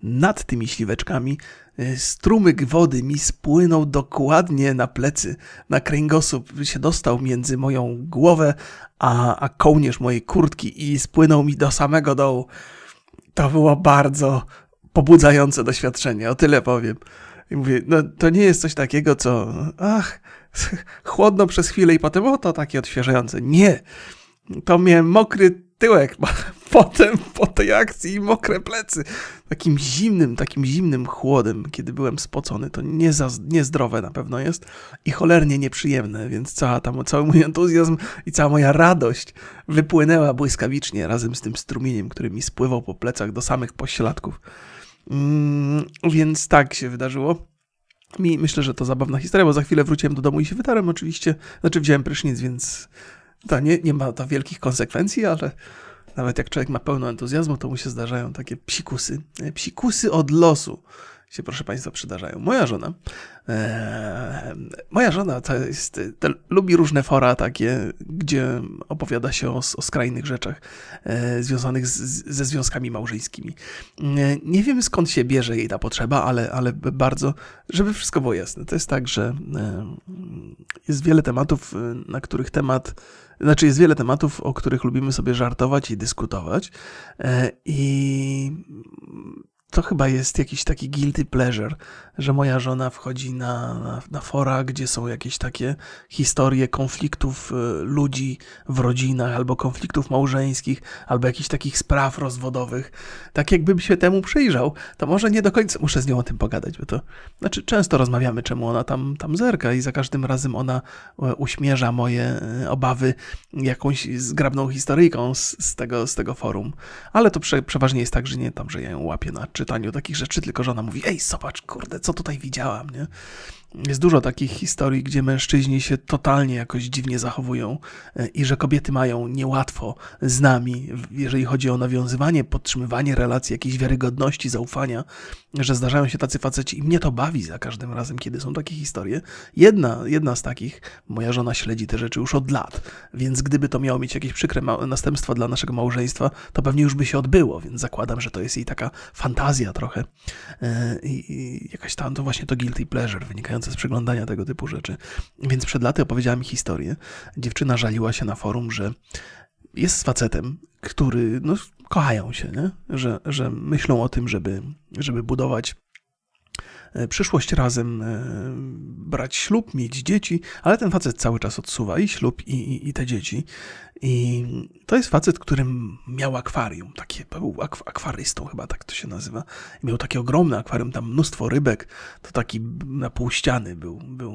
nad tymi śliweczkami, y, strumyk wody mi spłynął dokładnie na plecy, na kręgosłup, się dostał między moją głowę a, a kołnierz mojej kurtki i spłynął mi do samego dołu. To było bardzo pobudzające doświadczenie, o tyle powiem. I mówię, no to nie jest coś takiego, co ach, chłodno przez chwilę i potem, o to takie odświeżające. Nie, to miałem mokry tyłek potem po tej akcji i mokre plecy. Takim zimnym, takim zimnym chłodem, kiedy byłem spocony. To nie za, niezdrowe na pewno jest i cholernie nieprzyjemne, więc cała tam, cały mój entuzjazm i cała moja radość wypłynęła błyskawicznie razem z tym strumieniem, który mi spływał po plecach do samych pośladków. Mm, więc tak się wydarzyło. Mi myślę, że to zabawna historia, bo za chwilę wróciłem do domu i się wytarłem oczywiście. Znaczy wziąłem prysznic, więc to nie, nie ma to wielkich konsekwencji, ale nawet jak człowiek ma pełno entuzjazmu, to mu się zdarzają takie psikusy. Psikusy od losu się, proszę Państwa, przydarzają. Moja żona, e, moja żona to jest, to lubi różne fora takie, gdzie opowiada się o, o skrajnych rzeczach e, związanych z, ze związkami małżeńskimi. E, nie wiem skąd się bierze jej ta potrzeba, ale, ale bardzo, żeby wszystko było jasne. To jest tak, że e, jest wiele tematów, na których temat znaczy, jest wiele tematów, o których lubimy sobie żartować i dyskutować. E, I to chyba jest jakiś taki guilty pleasure, że moja żona wchodzi na, na, na, fora, gdzie są jakieś takie historie konfliktów y, ludzi w rodzinach, albo konfliktów małżeńskich, albo jakichś takich spraw rozwodowych. Tak jakbym się temu przyjrzał, to może nie do końca muszę z nią o tym pogadać, bo to, znaczy często rozmawiamy, czemu ona tam, tam zerka i za każdym razem ona e, uśmierza moje e, obawy jakąś zgrabną historyjką z, z, tego, z tego forum. Ale to prze, przeważnie jest tak, że nie tam, że ja ją łapię na czytaniu takich rzeczy, tylko żona mówi, ej, zobacz, kurde, co tutaj widziałam, nie? Jest dużo takich historii, gdzie mężczyźni się totalnie jakoś dziwnie zachowują e, i że kobiety mają niełatwo z nami, jeżeli chodzi o nawiązywanie, podtrzymywanie relacji, jakiejś wiarygodności, zaufania, że zdarzają się tacy faceci i mnie to bawi za każdym razem, kiedy są takie historie. Jedna, jedna z takich, moja żona śledzi te rzeczy już od lat, więc gdyby to miało mieć jakieś przykre następstwa dla naszego małżeństwa, to pewnie już by się odbyło, więc zakładam, że to jest jej taka fantazja trochę e, i, jakaś tam to właśnie to guilty pleasure wynikające z przeglądania tego typu rzeczy. Więc przed laty opowiedziała mi historię. Dziewczyna żaliła się na forum, że jest z facetem, który, no, kochają się, nie? Że, że myślą o tym, żeby, żeby budować e, przyszłość razem, e, brać ślub, mieć dzieci, ale ten facet cały czas odsuwa i ślub, i, i, i te dzieci. I to jest facet, który miał akwarium, takie, był akwarystą chyba, tak to się nazywa. Miał takie ogromne akwarium, tam mnóstwo rybek, to taki na pół ściany był, był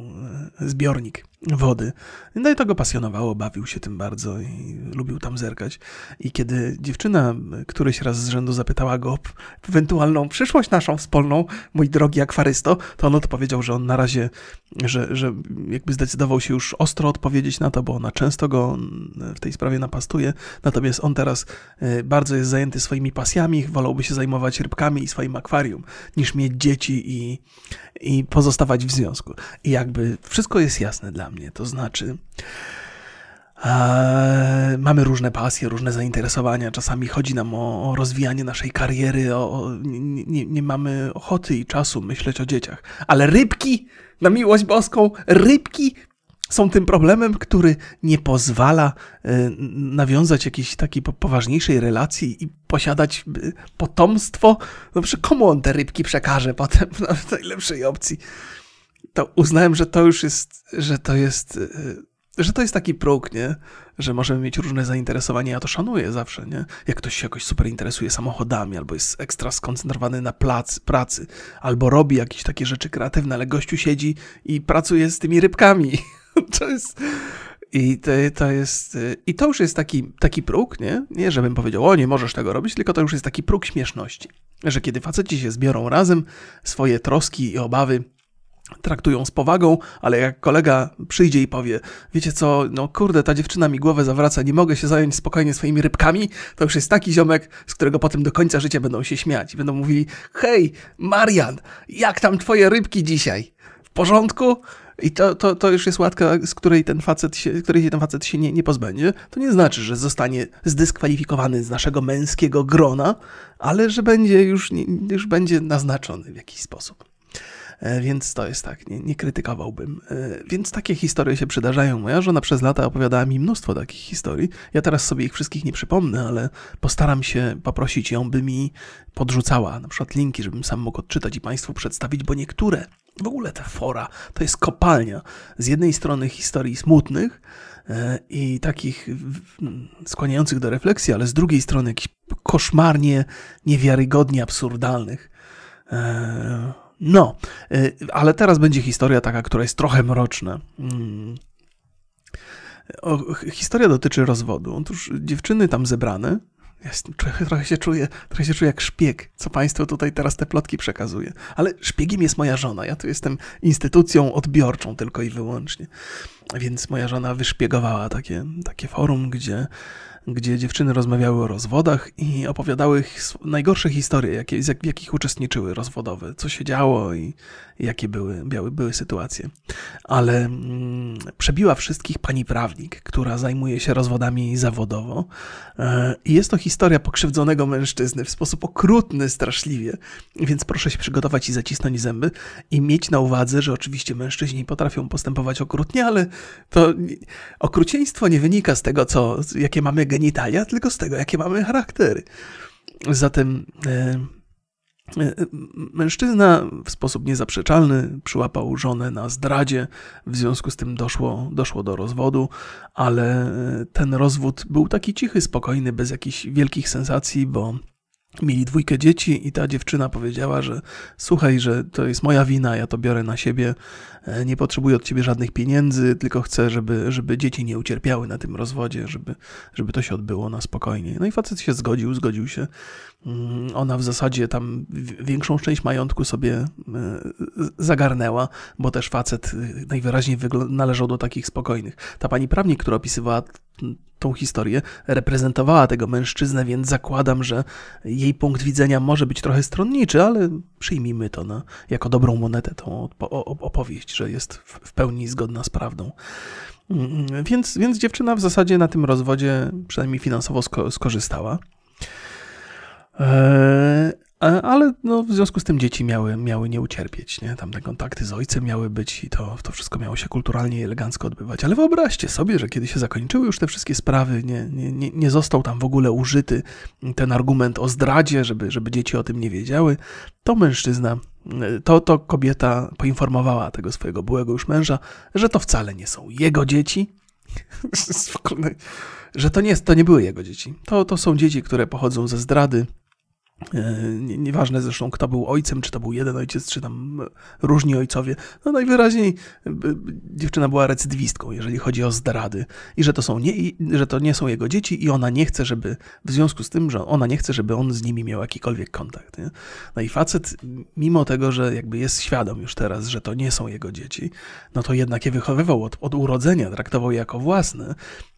e, zbiornik wody. No i to go pasjonowało, bawił się tym bardzo i lubił tam zerkać. I kiedy dziewczyna któryś raz z rzędu zapytała go o ewentualną przyszłość naszą wspólną, mój drogi akwarysto, to on odpowiedział, że on na razie, że, że jakby zdecydował się już ostro odpowiedzieć na to, bo ona często go w tej sprawie napastuje. Natomiast on teraz e, bardzo jest zajęty swoimi pasjami, wolałby się zajmować rybkami i swoim akwarium, niż mieć dzieci i, i pozostawać w związku. I jakby wszystko jest jasne dla mnie. To znaczy, mamy różne pasje, różne zainteresowania. Czasami chodzi nam o, o rozwijanie naszej kariery, o, o nie, nie, mamy ochoty i czasu myśleć o dzieciach. Ale rybki, na miłość boską, rybki są tym problemem, który nie pozwala e, nawiązać jakiejś takiej poważniejszej relacji i posiadać e, potomstwo. No, komu on te rybki przekaże potem na najlepszej opcji? To uznałem, że to już jest, że to jest e, że to jest taki próg, nie? Że możemy mieć różne zainteresowania, ja to szanuję zawsze, nie? Jak ktoś się jakoś super interesuje samochodami, albo jest ekstra skoncentrowany na plac, pracy, albo robi jakieś takie rzeczy kreatywne, ale gościu siedzi i pracuje z tymi rybkami. to jest... I to, to jest. I to już jest taki, taki próg, nie? Nie, żebym powiedział, o nie możesz tego robić, tylko to już jest taki próg śmieszności. Że kiedy faceci się zbiorą razem, swoje troski i obawy traktują z powagą, ale jak kolega przyjdzie i powie, wiecie co, no kurde, ta dziewczyna mi głowę zawraca, nie mogę się zająć spokojnie swoimi rybkami, to już jest taki ziomek, z którego potem do końca życia będą się śmiać będą mówili, hej, Marian, jak tam twoje rybki dzisiaj? W porządku? I to, to, to już jest łatka, z której ten facet się, której ten facet się nie, nie pozbędzie. To nie znaczy, że zostanie zdyskwalifikowany z naszego męskiego grona, ale że będzie już, już będzie naznaczony w jakiś sposób. E, więc to jest tak, nie, nie krytykowałbym. E, więc takie historie się przydarzają. Moja żona przez lata opowiadała mi mnóstwo takich historii. Ja teraz sobie ich wszystkich nie przypomnę, ale postaram się poprosić ją, by mi podrzucała na przykład linki, żebym sam mógł odczytać i Państwu przedstawić, bo niektóre, w ogóle te fora, to jest kopalnia. Z jednej strony historii smutnych, e, i takich skłaniających do refleksji, ale z drugiej strony jakichś koszmarnie, niewiarygodnie absurdalnych. No, y, ale teraz będzie historia taka, która jest trochę mroczna. O, historia dotyczy rozwodu. Otóż dziewczyny tam zebrane, ja trochę, trochę, się czuję, trochę się czuję jak szpieg, co Państwu tutaj teraz te plotki przekazuje. Ale szpiegiem jest moja żona. Ja tu jestem instytucją odbiorczą tylko i wyłącznie. Więc moja żona wyszpiegowała takie, takie forum, gdzie gdzie dziewczyny rozmawiały o rozwodach i opowiadały najgorsze historie, jakie, w jakich uczestniczyły rozwodowe, co się działo i jakie były, były, były sytuacje. Ale mm, przebiła wszystkich pani prawnik, która zajmuje się rozwodami zawodowo. E, I jest to historia pokrzywdzonego mężczyzny w sposób okrutny, straszliwie. Więc proszę się przygotować i zacisnąć zęby i mieć na uwadze, że oczywiście mężczyźni potrafią postępować okrutnie, ale to okrucieństwo nie wynika z tego, co, jakie mamy genitalia, tylko z tego, jakie mamy charaktery. Zatem. E, Mężczyzna w sposób niezaprzeczalny przyłapał żonę na zdradzie, w związku z tym doszło, doszło do rozwodu, ale ten rozwód był taki cichy, spokojny, bez jakichś wielkich sensacji, bo Mieli dwójkę dzieci i ta dziewczyna powiedziała, że słuchaj, że to jest moja wina, ja to biorę na siebie, e, nie potrzebuję od ciebie żadnych pieniędzy, tylko chcę, żeby, żeby dzieci nie ucierpiały na tym rozwodzie, żeby, żeby to się odbyło na spokojnie. No i facet się zgodził, zgodził się. Mm, ona w zasadzie tam większą część majątku sobie e, zagarnęła, bo też facet e, najwyraźniej należał do takich spokojnych. Ta pani prawnik, która opisywała tą historię, reprezentowała tego mężczyznę, więc zakładam, że jej punkt widzenia może być trochę stronniczy, ale przyjmijmy to na, jako dobrą monetę, tą opowieść, że jest w pełni zgodna z prawdą. Mm, więc, więc dziewczyna w zasadzie na tym rozwodzie przynajmniej finansowo skorzystała. Eee, ale no, w związku z tym dzieci miały, miały nie ucierpieć, nie? Tam te kontakty z ojcem miały być i to, to wszystko miało się kulturalnie i elegancko odbywać. Ale wyobraźcie sobie, że kiedy się zakończyły już te wszystkie sprawy, nie, nie, nie, nie został tam w ogóle użyty ten argument o zdradzie, żeby, żeby dzieci o tym nie wiedziały, to mężczyzna, to, to kobieta poinformowała tego swojego byłego już męża, że to wcale nie są jego dzieci. że to nie, to nie były jego dzieci. To, to są dzieci, które pochodzą ze zdrady, E, nieważne zresztą, kto był ojcem, czy to był jeden ojciec, czy tam różni ojcowie. No najwyraźniej e, dziewczyna była recydywistką, jeżeli chodzi o zdrady. I że to, są nie, że to nie są jego dzieci i ona nie chce, żeby, w związku z tym, że ona nie chce, żeby on z nimi miał jakikolwiek kontakt. Nie? No i facet, mimo tego, że jakby jest świadom już teraz, że to nie są jego dzieci, no to jednak je wychowywał od, od urodzenia, traktował je jako własne.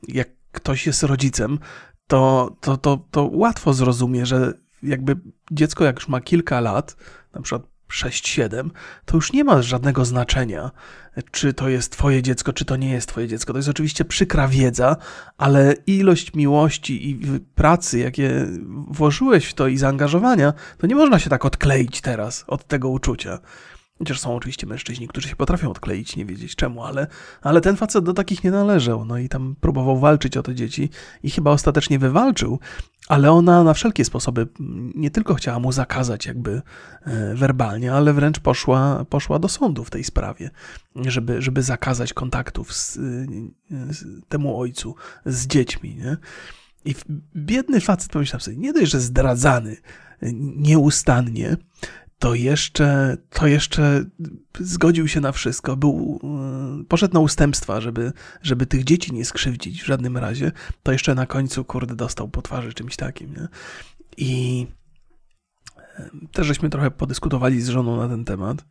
Jak ktoś jest rodzicem, to, to, to, to łatwo zrozumie, że jakby dziecko, jak już ma kilka lat, na przykład 6-7, to już nie ma żadnego znaczenia, czy to jest Twoje dziecko, czy to nie jest Twoje dziecko. To jest oczywiście przykra wiedza, ale ilość miłości i pracy, jakie włożyłeś w to i zaangażowania, to nie można się tak odkleić teraz od tego uczucia. Chociaż są oczywiście mężczyźni, którzy się potrafią odkleić, nie wiedzieć czemu, ale, ale ten facet do takich nie należał. No i tam próbował walczyć o te dzieci i chyba ostatecznie wywalczył, ale ona na wszelkie sposoby nie tylko chciała mu zakazać jakby e, werbalnie, ale wręcz poszła, poszła do sądu w tej sprawie, żeby, żeby zakazać kontaktów z, z temu ojcu z dziećmi. Nie? I biedny facet pomyślał sobie, nie dość, że zdradzany nieustannie, to jeszcze, to jeszcze zgodził się na wszystko. Był, e, poszedł na ustępstwa, żeby, żeby tych dzieci nie skrzywdzić w żadnym razie. To jeszcze na końcu, kurde, dostał po twarzy czymś takim. Nie? I e, też żeśmy trochę podyskutowali z żoną na ten temat.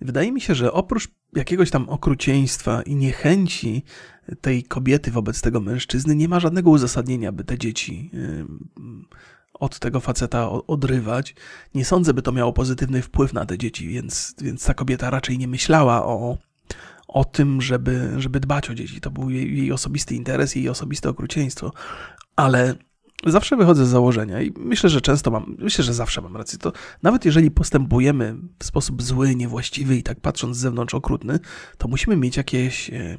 Wydaje mi się, że oprócz jakiegoś tam okrucieństwa i niechęci tej kobiety wobec tego mężczyzny, nie ma żadnego uzasadnienia, by te dzieci od tego faceta odrywać. Nie sądzę, by to miało pozytywny wpływ na te dzieci, więc, więc ta kobieta raczej nie myślała o, o tym, żeby, żeby dbać o dzieci. To był jej, jej osobisty interes, jej osobiste okrucieństwo. Ale zawsze wychodzę z założenia i myślę, że często mam, myślę, że zawsze mam rację. To nawet jeżeli postępujemy w sposób zły, niewłaściwy i tak patrząc z zewnątrz okrutny, to musimy mieć jakieś e,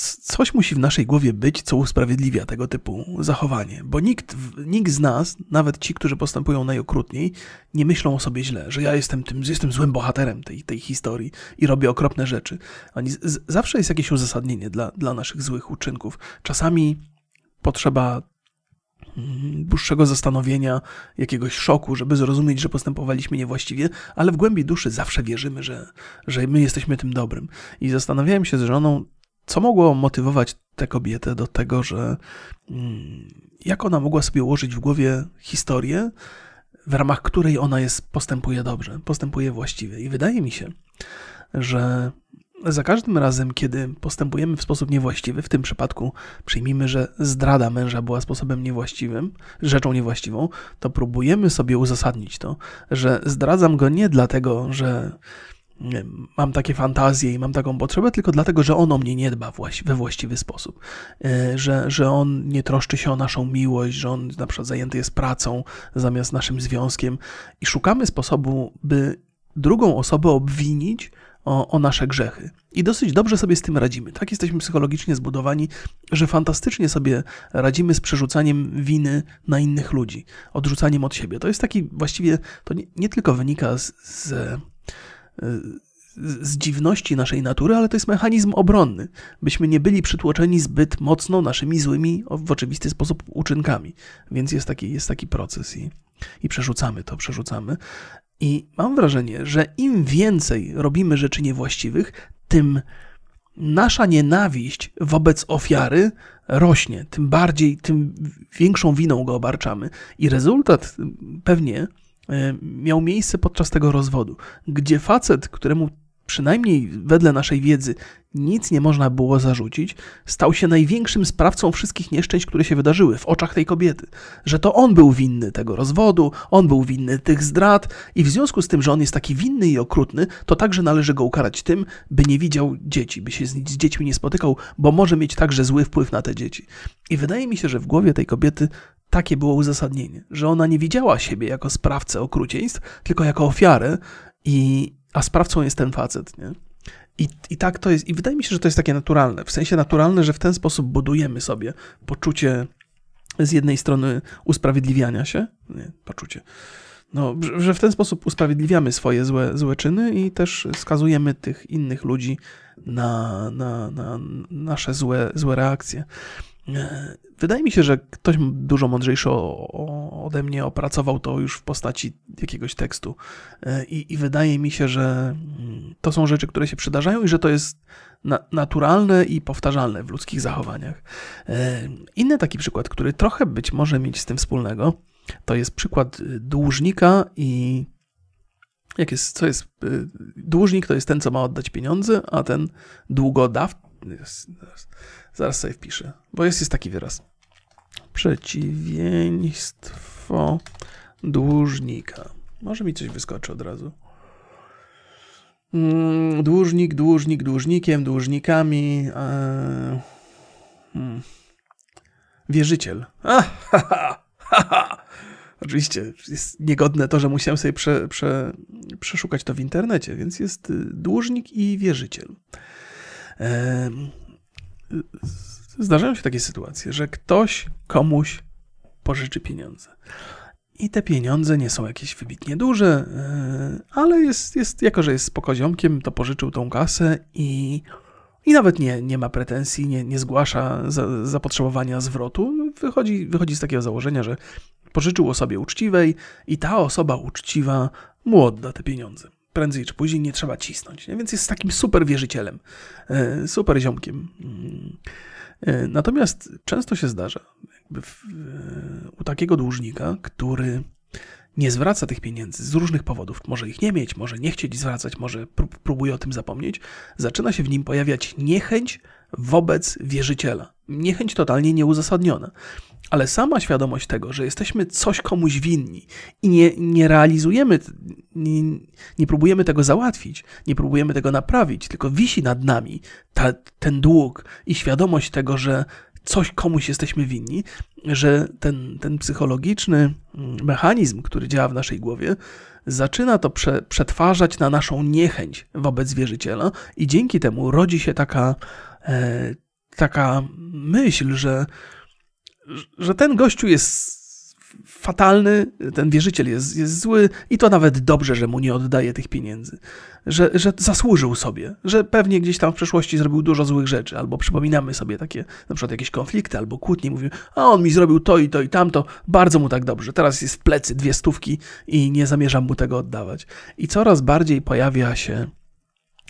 coś musi w naszej głowie być, co usprawiedliwia tego typu zachowanie, bo nikt, nikt z nas, nawet ci, którzy postępują najokrutniej, nie myślą o sobie źle, że ja jestem tym, jestem złym bohaterem tej, tej historii i robię okropne rzeczy. Z, zawsze jest jakieś uzasadnienie dla, dla naszych złych uczynków. Czasami potrzeba mm, dłuższego zastanowienia, jakiegoś szoku, żeby zrozumieć, że postępowaliśmy niewłaściwie, ale w głębi duszy zawsze wierzymy, że, że my jesteśmy tym dobrym. I zastanawiałem się z żoną, co mogło motywować tę kobietę do tego, że mm, jak ona mogła sobie ułożyć w głowie historię, w ramach której ona jest, postępuje dobrze, postępuje właściwie. I wydaje mi się, że za każdym razem, kiedy postępujemy w sposób niewłaściwy, w tym przypadku przyjmijmy, że zdrada męża była sposobem niewłaściwym, rzeczą niewłaściwą, to próbujemy sobie uzasadnić to, że zdradzam go nie dlatego, że mam takie fantazje i mam taką potrzebę, tylko dlatego, że on o mnie nie dba we właściwy sposób. E, że, że on nie troszczy się o naszą miłość, że on na przykład zajęty jest pracą zamiast naszym związkiem i szukamy sposobu, by drugą osobę obwinić o, o, nasze grzechy. I dosyć dobrze sobie z tym radzimy. Tak jesteśmy psychologicznie zbudowani, że fantastycznie sobie radzimy z przerzucaniem winy na innych ludzi, odrzucaniem od siebie. To jest taki właściwie, to nie, nie tylko wynika z, z z dziwności naszej natury, ale to jest mechanizm obronny, byśmy nie byli przytłoczeni zbyt mocno naszymi złymi, w oczywisty sposób uczynkami. Więc jest taki, jest taki proces i, i przerzucamy to, przerzucamy. I mam wrażenie, że im więcej robimy rzeczy niewłaściwych, tym nasza nienawiść wobec ofiary rośnie, tym bardziej, tym większą winą go obarczamy. I rezultat pewnie miał miejsce podczas tego rozwodu, gdzie facet, któremu przynajmniej wedle naszej wiedzy nic nie można było zarzucić, stał się największym sprawcą wszystkich nieszczęść, które się wydarzyły w oczach tej kobiety. Że to on był winny tego rozwodu, on był winny tych zdrad i w związku z tym, że on jest taki winny i okrutny, to także należy go ukarać tym, by nie widział dzieci, by się z, z dziećmi nie spotykał, bo może mieć także zły wpływ na te dzieci. I wydaje mi się, że w głowie tej kobiety takie było uzasadnienie, że ona nie widziała siebie jako sprawcę okrucieństw, tylko jako ofiarę, i, a sprawcą jest ten facet. Nie? I, I tak to jest, i wydaje mi się, że to jest takie naturalne. W sensie naturalne, że w ten sposób budujemy sobie poczucie z jednej strony usprawiedliwiania się, nie, poczucie, no, że w ten sposób usprawiedliwiamy swoje złe, złe czyny i też skazujemy tych innych ludzi na, na, na nasze złe, złe reakcje. Wydaje mi się, że ktoś dużo mądrzejszy ode mnie opracował to już w postaci jakiegoś tekstu. E, I, I, wydaje mi się, że mm, to są rzeczy, które się przydarzają i że to jest na, naturalne i powtarzalne w ludzkich zachowaniach. E, inny taki przykład, który trochę być może mieć z tym wspólnego, to jest przykład dłużnika i jak jest, co jest, dłużnik to jest ten, co ma oddać pieniądze, a ten długodawca, Zaraz sobie wpiszę, bo jest, jest taki wyraz. Przeciwieństwo dłużnika. Może mi coś wyskoczy od razu. Mm, dłużnik, dłużnik, dłużnikiem, dłużnikami. E, hmm. Wierzyciel. Oczywiście jest niegodne to, że musiałem sobie prze, prze, przeszukać to w internecie, więc jest y, dłużnik i wierzyciel. E, zdarzają się takie sytuacje, że ktoś komuś pożyczy pieniądze. I te pieniądze nie są jakieś wybitnie duże, e, ale jest, jest jako że jest spokoziomkiem, to pożyczył tą kasę i, i nawet nie, nie ma pretensji, nie, nie zgłasza za, zapotrzebowania zwrotu. Wychodzi, wychodzi z takiego założenia, że pożyczył osobie uczciwej i ta osoba uczciwa mu odda te pieniądze prędzej czy później nie trzeba cisnąć. Więc jest takim super wierzycielem, e, super ziomkiem. E, natomiast często się zdarza w, u takiego dłużnika, który nie zwraca tych pieniędzy z różnych powodów, może ich nie mieć, może nie chcieć zwracać, może próbuje o tym zapomnieć, zaczyna się w nim pojawiać niechęć wobec wierzyciela. Niechęć totalnie nieuzasadniona. Ale sama świadomość tego, że jesteśmy coś komuś winni i nie, nie realizujemy, nie, nie próbujemy tego załatwić, nie próbujemy tego naprawić, tylko wisi nad nami ta, ten dług i świadomość tego, że coś komuś jesteśmy winni, że ten, ten psychologiczny mm, mechanizm, który działa w naszej głowie, zaczyna to prze, przetwarzać na naszą niechęć wobec wierzyciela, i dzięki temu rodzi się taka, e, taka myśl, że że ten gościu jest fatalny, ten wierzyciel jest, jest zły i to nawet dobrze, że mu nie oddaje tych pieniędzy. Że, że zasłużył sobie, że pewnie gdzieś tam w przeszłości zrobił dużo złych rzeczy, albo przypominamy sobie takie na przykład jakieś konflikty albo kłótnie, mówimy, a on mi zrobił to i to i tamto, bardzo mu tak dobrze, teraz jest w plecy dwie stówki i nie zamierzam mu tego oddawać. I coraz bardziej pojawia się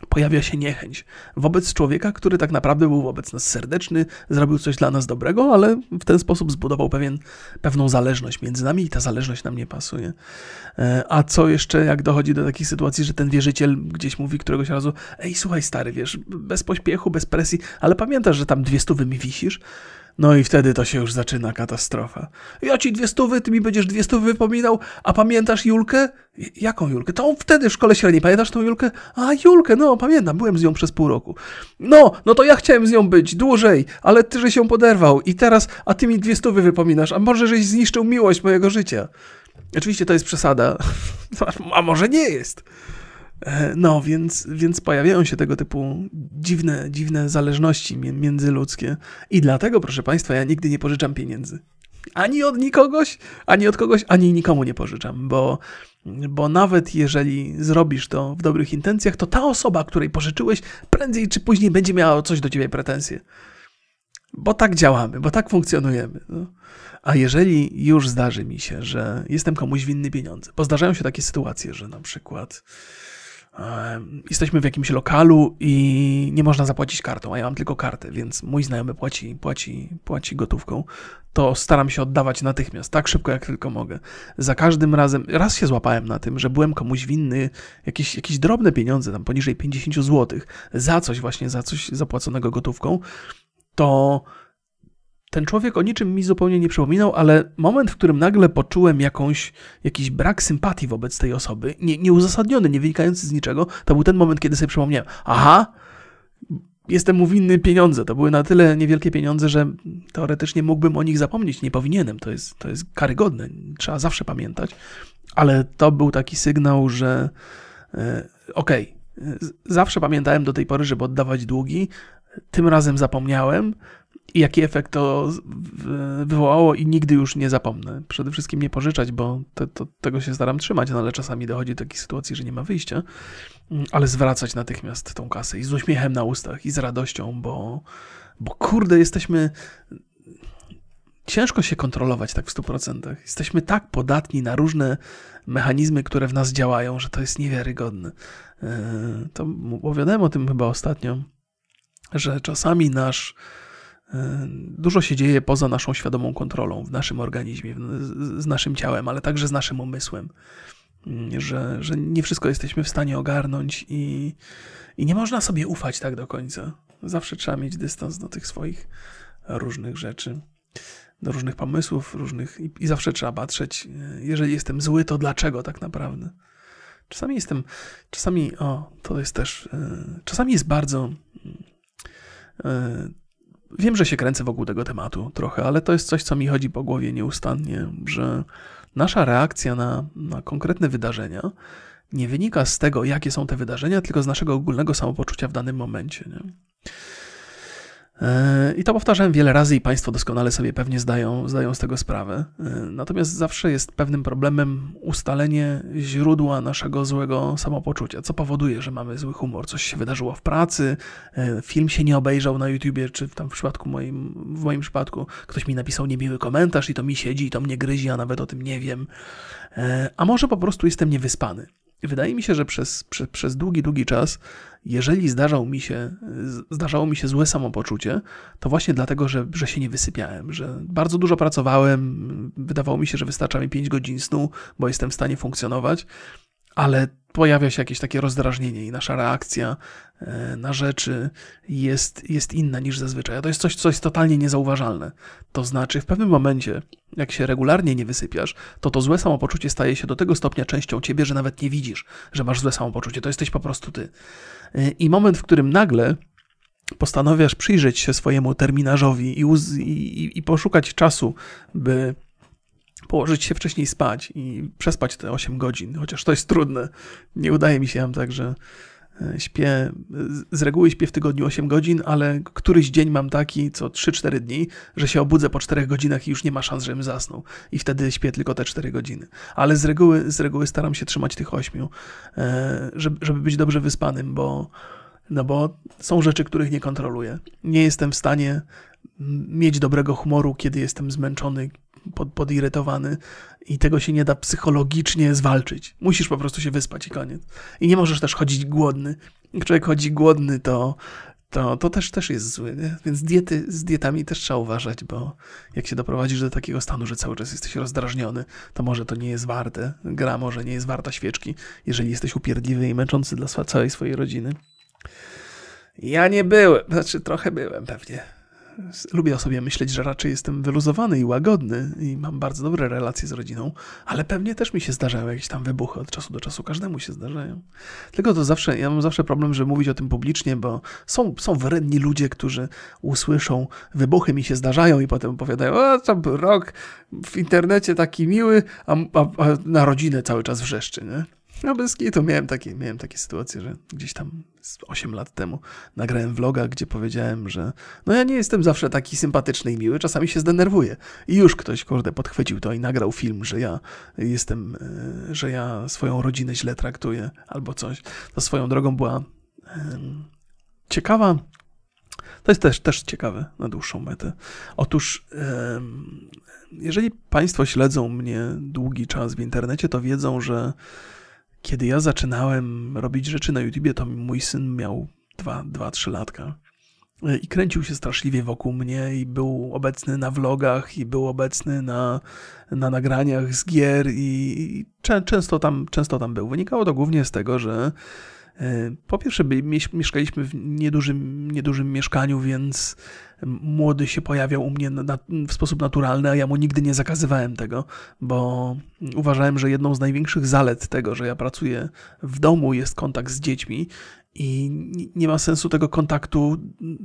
pojawia się niechęć wobec człowieka, który tak naprawdę był wobec nas serdeczny, zrobił coś dla nas dobrego, ale w ten sposób zbudował pewien, pewną zależność między nami i ta zależność nam nie pasuje. E, a co jeszcze, jak dochodzi do takiej sytuacji, że ten wierzyciel gdzieś mówi któregoś razu, ej, słuchaj stary, wiesz, bez pośpiechu, bez presji, ale pamiętasz, że tam dwie stówy mi wisisz? No i wtedy to się już zaczyna katastrofa. Ja ci dwie stówy, ty mi będziesz dwie stówy wypominał, a pamiętasz Julkę? Jaką Julkę? To wtedy w szkole średniej, pamiętasz tą Julkę? A, Julkę, no pamiętam, byłem z nią przez pół roku. No, no to ja chciałem z nią być dłużej, ale ty, że się poderwał i teraz, a ty mi dwie stówy wypominasz, a może żeś zniszczył miłość mojego życia. Oczywiście to jest przesada, a może nie jest. E, no, więc, więc pojawiają się tego typu dziwne, dziwne zależności międzyludzkie. I dlatego, proszę Państwa, ja nigdy nie pożyczam pieniędzy. Ani od nikogoś, ani od kogoś, ani nikomu nie pożyczam, bo, bo nawet jeżeli zrobisz to w dobrych intencjach, to ta osoba, której pożyczyłeś, prędzej czy później będzie miała coś do ciebie pretensje. Bo tak działamy, bo tak funkcjonujemy. No. A jeżeli już zdarzy mi się, że jestem komuś winny pieniądze, bo zdarzają się takie sytuacje, że na przykład jesteśmy w jakimś lokalu i nie można zapłacić kartą, a ja mam tylko kartę, więc mój znajomy płaci, płaci, płaci gotówką, to staram się oddawać natychmiast, tak szybko jak tylko mogę. Za każdym razem, raz się złapałem na tym, że byłem komuś winny jakieś, jakieś drobne pieniądze, tam poniżej 50 zł, za coś właśnie, za coś zapłaconego gotówką, to ten człowiek o niczym mi zupełnie nie przypominał, ale moment, w którym nagle poczułem jakąś, jakiś brak sympatii wobec tej osoby, nie, nieuzasadniony, nie wynikający z niczego, to był ten moment, kiedy sobie przypomniałem, aha, jestem mu winny pieniądze. To były na tyle niewielkie pieniądze, że teoretycznie mógłbym o nich zapomnieć. Nie powinienem, to jest, to jest karygodne, trzeba zawsze pamiętać. Ale to był taki sygnał, że e, okej, okay, zawsze pamiętałem do tej pory, żeby oddawać długi, tym razem zapomniałem, i jaki efekt to wywołało i nigdy już nie zapomnę. Przede wszystkim nie pożyczać, bo to, to, tego się staram trzymać, no ale czasami dochodzi do takiej sytuacji, że nie ma wyjścia, mm, ale zwracać natychmiast tą kasę i z uśmiechem na ustach i z radością, bo, bo kurde, jesteśmy ciężko się kontrolować tak w 100%. Jesteśmy tak podatni na różne mechanizmy, które w nas działają, że to jest niewiarygodne. E, to opowiadałem o tym chyba ostatnio, że czasami nasz Dużo się dzieje poza naszą świadomą kontrolą w naszym organizmie, z naszym ciałem, ale także z naszym umysłem. Mm, że, że nie wszystko jesteśmy w stanie ogarnąć i, i nie można sobie ufać tak do końca. Zawsze trzeba mieć dystans do tych swoich różnych rzeczy, do różnych pomysłów, różnych i, i zawsze trzeba patrzeć, e, jeżeli jestem zły, to dlaczego tak naprawdę. Czasami jestem, czasami, o, to jest też, yy, czasami jest bardzo. Wiem, że się kręcę wokół tego tematu trochę, ale to jest coś, co mi chodzi po głowie nieustannie, że nasza reakcja na, na konkretne wydarzenia nie wynika z tego, jakie są te wydarzenia, tylko z naszego ogólnego samopoczucia w danym momencie. Nie? E, I to powtarzałem wiele razy i Państwo doskonale sobie pewnie zdają, zdają z tego sprawę. E, natomiast zawsze jest pewnym problemem ustalenie źródła naszego złego samopoczucia. Co powoduje, że mamy zły humor? Coś się wydarzyło w pracy, e, film się nie obejrzał na YouTubie, czy tam w przypadku moim, w moim przypadku ktoś mi napisał niemiły komentarz i to mi siedzi i to mnie gryzi, a nawet o tym nie wiem. A może po prostu jestem niewyspany. Wydaje mi się, że przez, przez, przez długi, długi czas, jeżeli zdarzał mi się, zdarzało mi się złe samopoczucie, to właśnie dlatego, że, że się nie wysypiałem, że bardzo dużo pracowałem, wydawało mi się, że wystarcza mi 5 godzin snu, bo jestem w stanie funkcjonować, ale pojawia się jakieś takie rozdrażnienie i nasza reakcja e, na rzeczy jest, jest inna niż zazwyczaj. A to jest coś, coś totalnie niezauważalne. To znaczy, w pewnym momencie, jak się regularnie nie wysypiasz, to to złe samopoczucie staje się do tego stopnia częścią ciebie, że nawet nie widzisz, że masz złe samopoczucie. To jesteś po prostu ty. E, I moment, w którym nagle postanawiasz przyjrzeć się swojemu terminarzowi i, i, i poszukać czasu, by położyć się wcześniej spać i przespać te 8 godzin, chociaż to jest trudne. Nie udaje mi się tam tak, że e, śpię, z reguły śpię w tygodniu 8 godzin, ale któryś dzień mam taki, co 3-4 dni, że się obudzę po 4 godzinach i już nie ma szans, żebym zasnął. I wtedy śpię tylko te 4 godziny. Ale z reguły, z reguły staram się trzymać tych 8, e, żeby, żeby być dobrze wyspanym, bo, no bo są rzeczy, których nie kontroluję. Nie jestem w stanie mieć dobrego humoru, kiedy jestem zmęczony, pod, podirytowany i tego się nie da psychologicznie zwalczyć. Musisz po prostu się wyspać i koniec. I nie możesz też chodzić głodny. Jak człowiek chodzi głodny, to, to, to też, też jest zły. Nie? Więc diety, z dietami też trzeba uważać, bo jak się doprowadzisz do takiego stanu, że cały czas jesteś rozdrażniony, to może to nie jest warte. Gra może nie jest warta świeczki, jeżeli jesteś upierdliwy i męczący dla całej swojej rodziny. Ja nie byłem, znaczy trochę byłem pewnie lubię o sobie myśleć, że raczej jestem wyluzowany i łagodny i mam bardzo dobre relacje z rodziną, ale pewnie też mi się zdarzają jakieś tam wybuchy od czasu do czasu, każdemu się zdarzają. Tylko to zawsze, ja mam zawsze problem, żeby mówić o tym publicznie, bo są, są wredni ludzie, którzy usłyszą, wybuchy mi się zdarzają i potem opowiadają, o, tam rok w internecie taki miły, a, a, a na rodzinę cały czas wrzeszczy, nie? No bez kitu miałem takie, miałem takie sytuacje, że gdzieś tam 8 lat temu nagrałem vloga, gdzie powiedziałem, że no ja nie jestem zawsze taki sympatyczny i miły, czasami się zdenerwuję. I już ktoś, kurde, podchwycił to i nagrał film, że ja jestem, e, że ja swoją rodzinę źle traktuję albo coś. To swoją drogą była ciekawa to jest też, też ciekawe na dłuższą metę. Otóż, jeżeli Państwo śledzą mnie długi czas w internecie, to wiedzą, że kiedy ja zaczynałem robić rzeczy na YouTubie, to mój syn miał 2-3 latka. I kręcił się straszliwie wokół mnie i był obecny na vlogach, i był obecny na, na nagraniach z gier, i, i często, tam, często tam był. Wynikało to głównie z tego, że e, po pierwsze, mieszkaliśmy w niedużym, niedużym mieszkaniu, więc młody się pojawiał u mnie na, w sposób naturalny, a ja mu nigdy nie zakazywałem tego, bo uważałem, że jedną z największych zalet tego, że ja pracuję w domu, jest kontakt z dziećmi i nie ma sensu tego kontaktu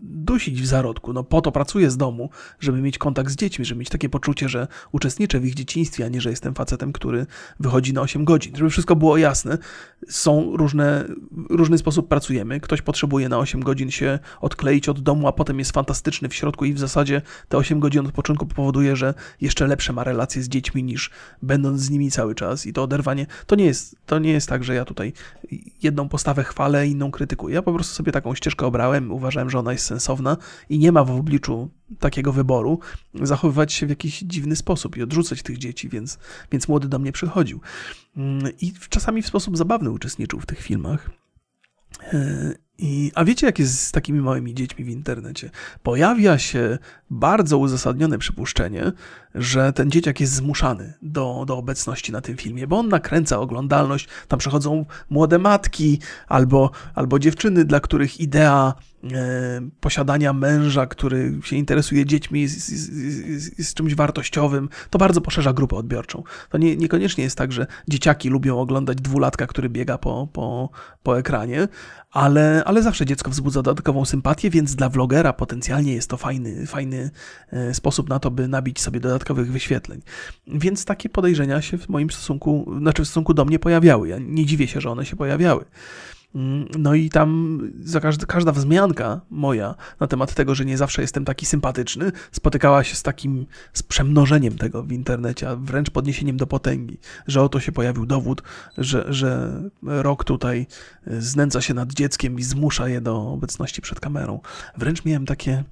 dusić w zarodku. No po to pracuję z domu, żeby mieć kontakt z dziećmi, żeby mieć takie poczucie, że uczestniczę w ich dzieciństwie, a nie, że jestem facetem, który wychodzi na 8 godzin. Żeby wszystko było jasne, są różne, różny sposób pracujemy. Ktoś potrzebuje na 8 godzin się odkleić od domu, a potem jest fantastyczny w środku i w zasadzie te 8 godzin od początku powoduje, że jeszcze lepsze ma relacje z dziećmi niż będąc z nimi cały czas. I to oderwanie, to nie jest, to nie jest tak, że ja tutaj jedną postawę chwalę, inną krytykuję, krytykuję. Ja po prostu sobie taką ścieżkę obrałem, uważałem, że ona jest sensowna i nie ma w obliczu takiego wyboru zachowywać się w jakiś dziwny sposób i odrzucać tych dzieci, więc, więc młody do mnie przychodził. Mm, I czasami w sposób zabawny uczestniczył w tych filmach. E, I, a wiecie, jak jest z takimi małymi dziećmi w internecie? Pojawia się bardzo uzasadnione przypuszczenie, że ten dzieciak jest zmuszany do, do obecności na tym filmie, bo on nakręca oglądalność. Tam przechodzą młode matki albo, albo dziewczyny, dla których idea e, posiadania męża, który się interesuje dziećmi, z, z, z, z, czymś wartościowym, to bardzo poszerza grupę odbiorczą. To nie, niekoniecznie jest tak, że dzieciaki lubią oglądać dwulatka, który biega po, po, po ekranie, ale, ale zawsze dziecko wzbudza dodatkową sympatię, więc dla vlogera potencjalnie jest to fajny, fajny e, sposób na to, by nabić sobie dodatkowych wyświetleń. Więc takie podejrzenia się w moim stosunku, znaczy w stosunku do mnie pojawiały. Ja nie dziwię się, że one się pojawiały. Mm, no i tam za każda, każda wzmianka moja na temat tego, że nie zawsze jestem taki sympatyczny, spotykała się z takim z przemnożeniem tego w internecie, a wręcz podniesieniem do potęgi, że oto się pojawił dowód, że, że rok tutaj znęca się nad dzieckiem i zmusza je do obecności przed kamerą. Wręcz miałem takie,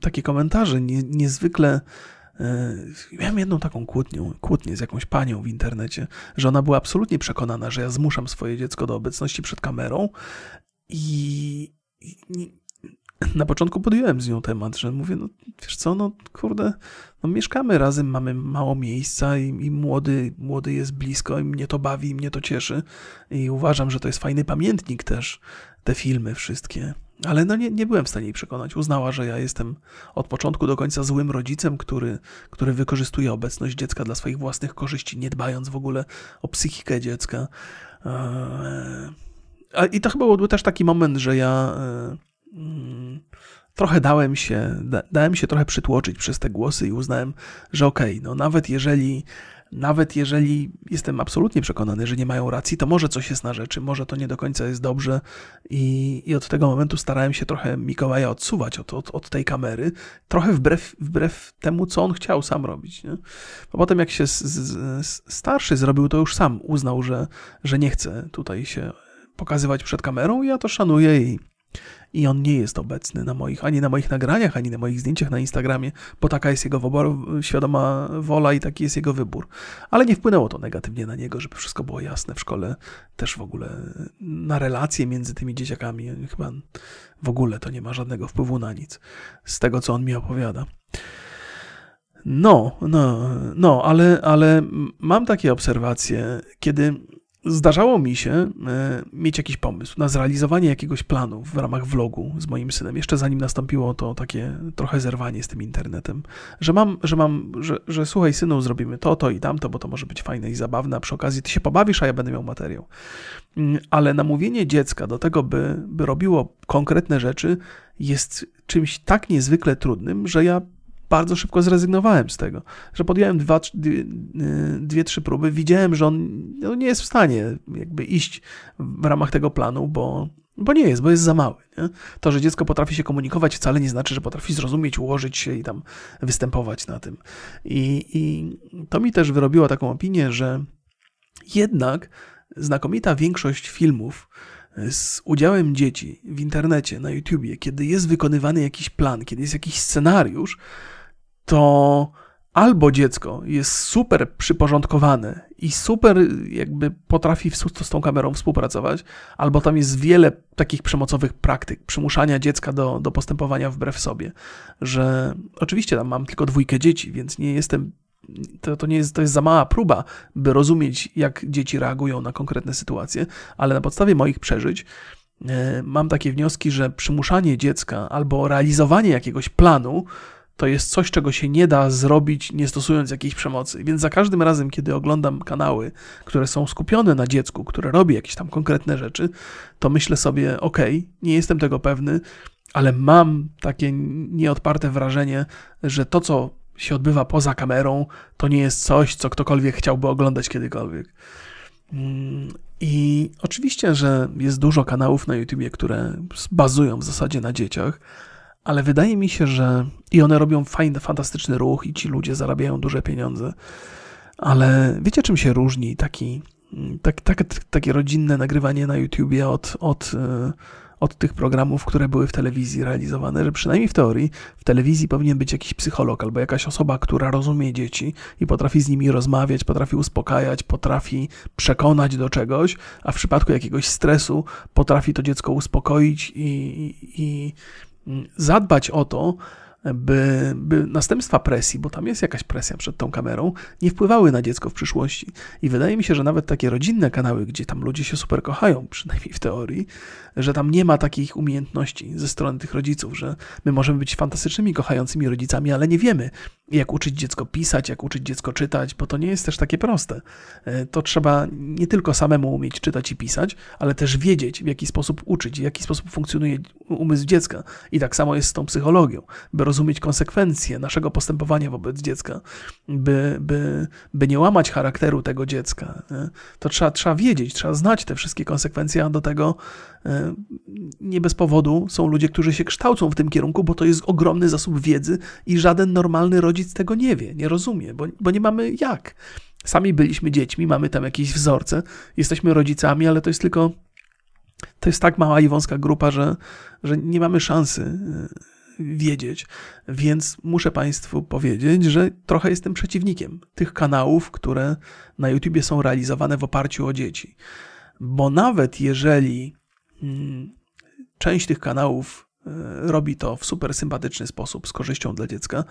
takie komentarze nie, niezwykle miałem jedną taką kłótnię, kłótnię z jakąś panią w internecie, że ona była absolutnie przekonana, że ja zmuszam swoje dziecko do obecności przed kamerą i, i na początku podjąłem z nią temat, że mówię, no wiesz co, no kurde, no mieszkamy razem, mamy mało miejsca i, i, młody, młody jest blisko i mnie to bawi, i mnie to cieszy i uważam, że to jest fajny pamiętnik też, te filmy wszystkie. Ale no nie, nie byłem w stanie jej przekonać. Uznała, że ja jestem od początku do końca złym rodzicem, który, który wykorzystuje obecność dziecka dla swoich własnych korzyści, nie dbając w ogóle o psychikę dziecka. Eee, I to chyba był też taki moment, że ja e, mm, trochę dałem się, dałem się trochę przytłoczyć przez te głosy i uznałem, że okej, okay, no nawet jeżeli nawet jeżeli jestem absolutnie przekonany, że nie mają racji, to może coś jest na rzeczy, może to nie do końca jest dobrze i, i od tego momentu starałem się trochę Mikołaja odsuwać od, od, od tej kamery, trochę wbrew, wbrew temu, co on chciał sam robić. Nie? A potem jak się z, z, starszy zrobił, to już sam uznał, że, że nie chce tutaj się pokazywać przed kamerą i ja to szanuję i i on nie jest obecny na moich, ani na moich nagraniach, ani na moich zdjęciach na Instagramie, bo taka jest jego wybór, świadoma wola i taki jest jego wybór. Ale nie wpłynęło to negatywnie na niego, żeby wszystko było jasne w szkole, też w ogóle na relacje między tymi dzieciakami. Chyba w ogóle to nie ma żadnego wpływu na nic z tego, co on mi opowiada. No, no, no, ale, ale mam takie obserwacje, kiedy zdarzało mi się e, mieć jakiś pomysł na zrealizowanie jakiegoś planu w ramach vlogu z moim synem, jeszcze zanim nastąpiło to takie trochę zerwanie z tym internetem, że mam, że mam, że, że słuchaj synu, zrobimy to, to i tamto, bo to może być fajne i zabawne, a przy okazji ty się pobawisz, a ja będę miał materiał. Mm, ale namówienie dziecka do tego, by, by robiło konkretne rzeczy jest czymś tak niezwykle trudnym, że ja bardzo szybko zrezygnowałem z tego, że podjąłem dwa, dwie, dwie, trzy próby, widziałem, że on no, nie jest w stanie jakby iść w ramach tego planu, bo, bo nie jest, bo jest za mały. Nie? To, że dziecko potrafi się komunikować wcale nie znaczy, że potrafi zrozumieć, ułożyć się i tam występować na tym. I, i to mi też wyrobiło taką opinię, że jednak znakomita większość filmów, z udziałem dzieci w internecie, na YouTubie, kiedy jest wykonywany jakiś plan, kiedy jest jakiś scenariusz, to albo dziecko jest super przyporządkowane i super jakby potrafi z tą kamerą współpracować, albo tam jest wiele takich przemocowych praktyk, przymuszania dziecka do, do postępowania wbrew sobie, że oczywiście tam mam tylko dwójkę dzieci, więc nie jestem to, to nie jest, to jest za mała próba, by rozumieć, jak dzieci reagują na konkretne sytuacje, ale na podstawie moich przeżyć e, mam takie wnioski, że przymuszanie dziecka albo realizowanie jakiegoś planu to jest coś, czego się nie da zrobić, nie stosując jakiejś przemocy. Więc za każdym razem, kiedy oglądam kanały, które są skupione na dziecku, które robi jakieś tam konkretne rzeczy, to myślę sobie, ok, nie jestem tego pewny, ale mam takie nieodparte wrażenie, że to, co się odbywa poza kamerą, to nie jest coś, co ktokolwiek chciałby oglądać kiedykolwiek. Mm, I oczywiście, że jest dużo kanałów na YouTubie, które bazują w zasadzie na dzieciach, ale wydaje mi się, że i one robią fajny, fantastyczny ruch i ci ludzie zarabiają duże pieniądze. Ale wiecie, czym się różni taki tak, tak, takie rodzinne nagrywanie na YouTubie od, od, e, od tych programów, które były w telewizji realizowane, że przynajmniej w teorii w telewizji powinien być jakiś psycholog albo jakaś osoba, która rozumie dzieci i potrafi z nimi rozmawiać, potrafi uspokajać, potrafi przekonać do czegoś, a w przypadku jakiegoś stresu potrafi to dziecko uspokoić i, i zadbać o to, by, by następstwa presji, bo tam jest jakaś presja przed tą kamerą, nie wpływały na dziecko w przyszłości. I wydaje mi się, że nawet takie rodzinne kanały, gdzie tam ludzie się super kochają, przynajmniej w teorii, że tam nie ma takich umiejętności ze strony tych rodziców, że my możemy być fantastycznymi, kochającymi rodzicami, ale nie wiemy, jak uczyć dziecko pisać, jak uczyć dziecko czytać, bo to nie jest też takie proste. E, to trzeba nie tylko samemu umieć czytać i pisać, ale też wiedzieć, w jaki sposób uczyć, w jaki sposób funkcjonuje umysł dziecka. I tak samo jest z tą psychologią, by rozumieć konsekwencje naszego postępowania wobec dziecka, by, by, by nie łamać charakteru tego dziecka. To trzeba, trzeba wiedzieć, trzeba znać te wszystkie konsekwencje, a do tego e, nie bez powodu są ludzie, którzy się kształcą w tym kierunku, bo to jest ogromny zasób wiedzy i żaden normalny rodzic tego nie wie, nie rozumie, bo, bo nie mamy jak. Sami byliśmy dziećmi, mamy tam jakieś wzorce, jesteśmy rodzicami, ale to jest tylko. To jest tak mała i wąska grupa, że, że nie mamy szansy e, wiedzieć. Więc muszę Państwu powiedzieć, że trochę jestem przeciwnikiem tych kanałów, które na YouTubie są realizowane w oparciu o dzieci. Bo nawet jeżeli mm, część tych kanałów e, robi to w super sympatyczny sposób, z korzyścią dla dziecka,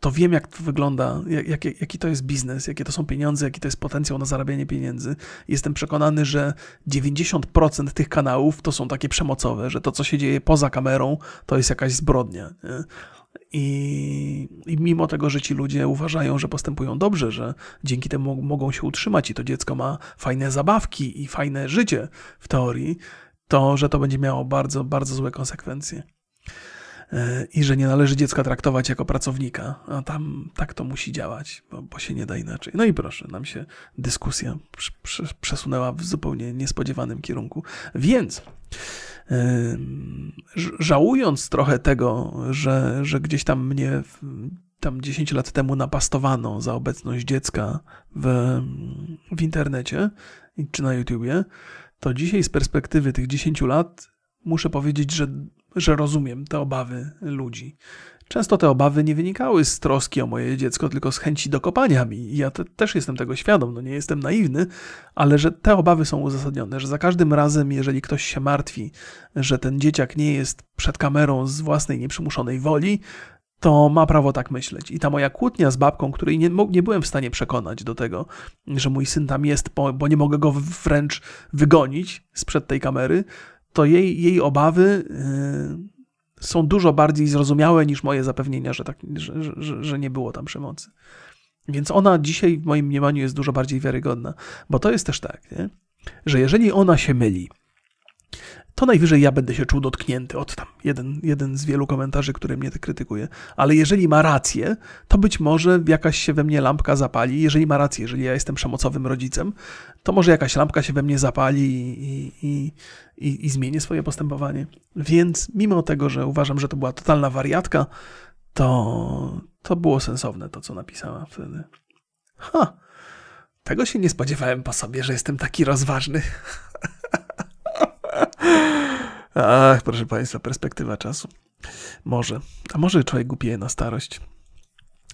to wiem, jak to wygląda, jak, jak, jaki to jest biznes, jakie to są pieniądze, jaki to jest potencjał na zarabianie pieniędzy. Jestem przekonany, że 90% tych kanałów to są takie przemocowe, że to, co się dzieje poza kamerą, to jest jakaś zbrodnia. I, I, mimo tego, że ci ludzie uważają, że postępują dobrze, że dzięki temu mogą się utrzymać i to dziecko ma fajne zabawki i fajne życie w teorii, to że to będzie miało bardzo, bardzo złe konsekwencje. E, I że nie należy dziecka traktować jako pracownika, a tam tak to musi działać, bo, bo się nie da inaczej. No i proszę, nam się dyskusja przesunęła w zupełnie niespodziewanym kierunku. Więc żałując trochę tego, że, że gdzieś tam mnie tam 10 lat temu napastowano za obecność dziecka w, w internecie czy na YouTubie, to dzisiaj z perspektywy tych 10 lat muszę powiedzieć, że, że rozumiem te obawy ludzi. Często te obawy nie wynikały z troski o moje dziecko, tylko z chęci dokopania mi. Ja te, też jestem tego świadom, no nie jestem naiwny, ale że te obawy są uzasadnione, że za każdym razem, jeżeli ktoś się martwi, że ten dzieciak nie jest przed kamerą z własnej nieprzymuszonej woli, to ma prawo tak myśleć. I ta moja kłótnia z babką, której nie, nie byłem w stanie przekonać do tego, że mój syn tam jest, bo, bo nie mogę go wręcz wygonić sprzed tej kamery, to jej, jej obawy yy, są dużo bardziej zrozumiałe niż moje zapewnienia, że, tak, że, że, że nie było tam przemocy. Więc ona dzisiaj w moim mniemaniu jest dużo bardziej wiarygodna, bo to jest też tak, nie? że jeżeli ona się myli, to najwyżej ja będę się czuł dotknięty od tam. Jeden, jeden z wielu komentarzy, który mnie krytykuje. Ale jeżeli ma rację, to być może jakaś się we mnie lampka zapali. Jeżeli ma rację, jeżeli ja jestem przemocowym rodzicem, to może jakaś lampka się we mnie zapali i, i, i, i zmienię swoje postępowanie. Więc mimo tego, że uważam, że to była totalna wariatka, to, to było sensowne to, co napisała wtedy. Ha! Tego się nie spodziewałem po sobie, że jestem taki rozważny. Ach, proszę Państwa, perspektywa czasu. Może. A może człowiek głupieje na starość?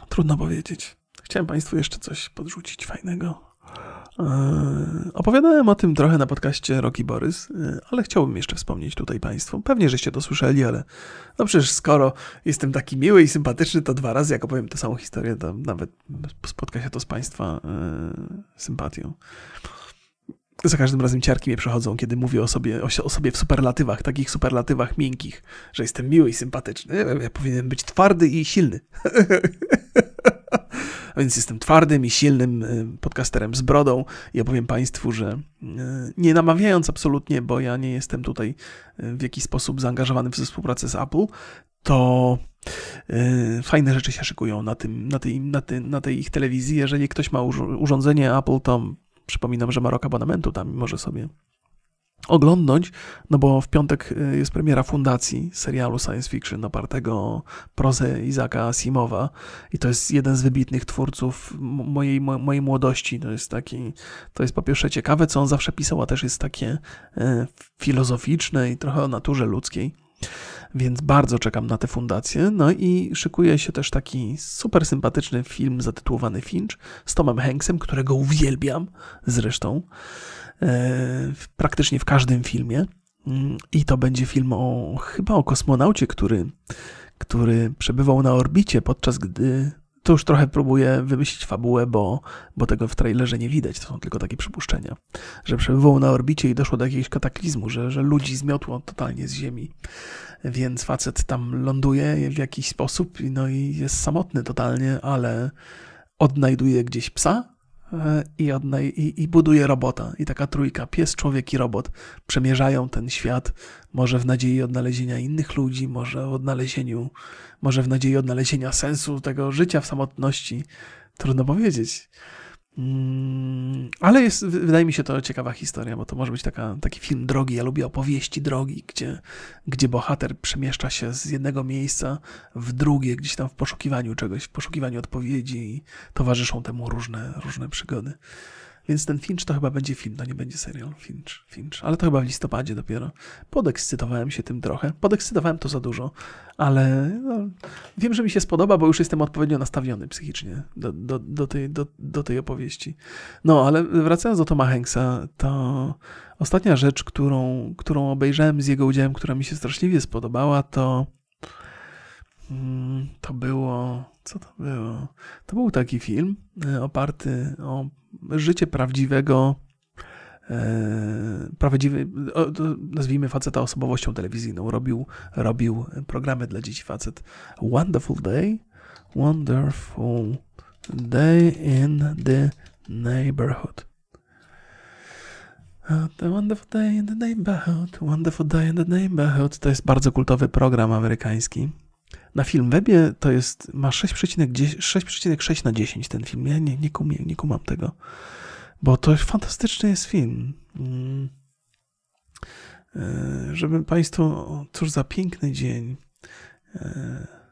Trudno powiedzieć. Chciałem Państwu jeszcze coś podrzucić fajnego. Eee, opowiadałem o tym trochę na podcaście Roki Borys, e, ale chciałbym jeszcze wspomnieć tutaj Państwu. Pewnie, żeście to słyszeli, ale no przecież skoro jestem taki miły i sympatyczny, to dwa razy, jak opowiem tę samą historię, to nawet spotka się to z Państwa e, sympatią za każdym razem ciarki mnie przechodzą, kiedy mówię o sobie, o, sobie w superlatywach, takich superlatywach miękkich, że jestem miły i sympatyczny. Ja powinienem być twardy i silny. A więc jestem twardym i silnym y, podcasterem z brodą i opowiem Państwu, że y, nie namawiając absolutnie, bo ja nie jestem tutaj y, w jakiś sposób zaangażowany w współpracę z Apple, to fajne rzeczy się szykują na, tym, na, tej, na, tej, na tej ich telewizji. Jeżeli ktoś ma urządzenie Apple, to Przypominam, że ma rok abonamentu tam może sobie oglądnąć, no bo w piątek y, jest premiera fundacji serialu science fiction opartego o prozę Izaka Asimowa i to jest jeden z wybitnych twórców mojej, mojej młodości. To jest taki, to jest po pierwsze ciekawe, co on zawsze pisał, a też jest takie e, filozoficzne i trochę o naturze ludzkiej. Więc bardzo czekam na tę fundację. No i szykuje się też taki super sympatyczny film zatytułowany Finch z Tomem Hanksem, którego uwielbiam zresztą. E, praktycznie w każdym filmie. Mm, I to będzie film o chyba o kosmonaucie, który, który przebywał na orbicie, podczas gdy. To już trochę próbuję wymyślić fabułę, bo, bo tego w trailerze nie widać, to są tylko takie przypuszczenia. Że przebywał na orbicie i doszło do jakiegoś kataklizmu, że, że ludzi zmiotło totalnie z Ziemi. Więc facet tam ląduje w jakiś sposób, no i jest samotny totalnie, ale odnajduje gdzieś psa, E, i, odnaj- i, i buduje robota. I taka trójka, pies, człowiek i robot, przemierzają ten świat, może w nadziei odnalezienia innych ludzi, może odnalezieniu, może w nadziei odnalezienia sensu tego życia w samotności. Trudno powiedzieć. Mm, ale jest, wydaje mi się to ciekawa historia, bo to może być taka, taki film drogi. Ja lubię opowieści drogi, gdzie, gdzie bohater przemieszcza się z jednego miejsca w drugie, gdzieś tam w poszukiwaniu czegoś, w poszukiwaniu odpowiedzi i towarzyszą temu różne, różne przygody. Więc ten Finch to chyba będzie film, to nie będzie serial Finch, Finch. Ale to chyba w listopadzie dopiero. Podekscytowałem się tym trochę. Podekscytowałem to za dużo, ale no, wiem, że mi się spodoba, bo już jestem odpowiednio nastawiony psychicznie do, do, do, tej, do, do tej opowieści. No, ale wracając do Toma Hanksa, to ostatnia rzecz, którą, którą obejrzałem z jego udziałem, która mi się straszliwie spodobała, to to było. Co to było? To był taki film e, oparty o życie prawdziwego, e, prawdziwy, nazwijmy faceta osobowością telewizyjną. Robił, robił programy dla dzieci facet. Wonderful Day, Wonderful Day in the Neighborhood. The wonderful day in the neighborhood, wonderful day in the neighborhood. To jest bardzo kultowy program amerykański. Na Filmwebie to jest, ma 6,6 na 10 ten film. Ja nie, nie, kumie, nie kumam tego, bo to fantastyczny jest film. Mm. E, żeby Państwu, cóż za piękny dzień. E,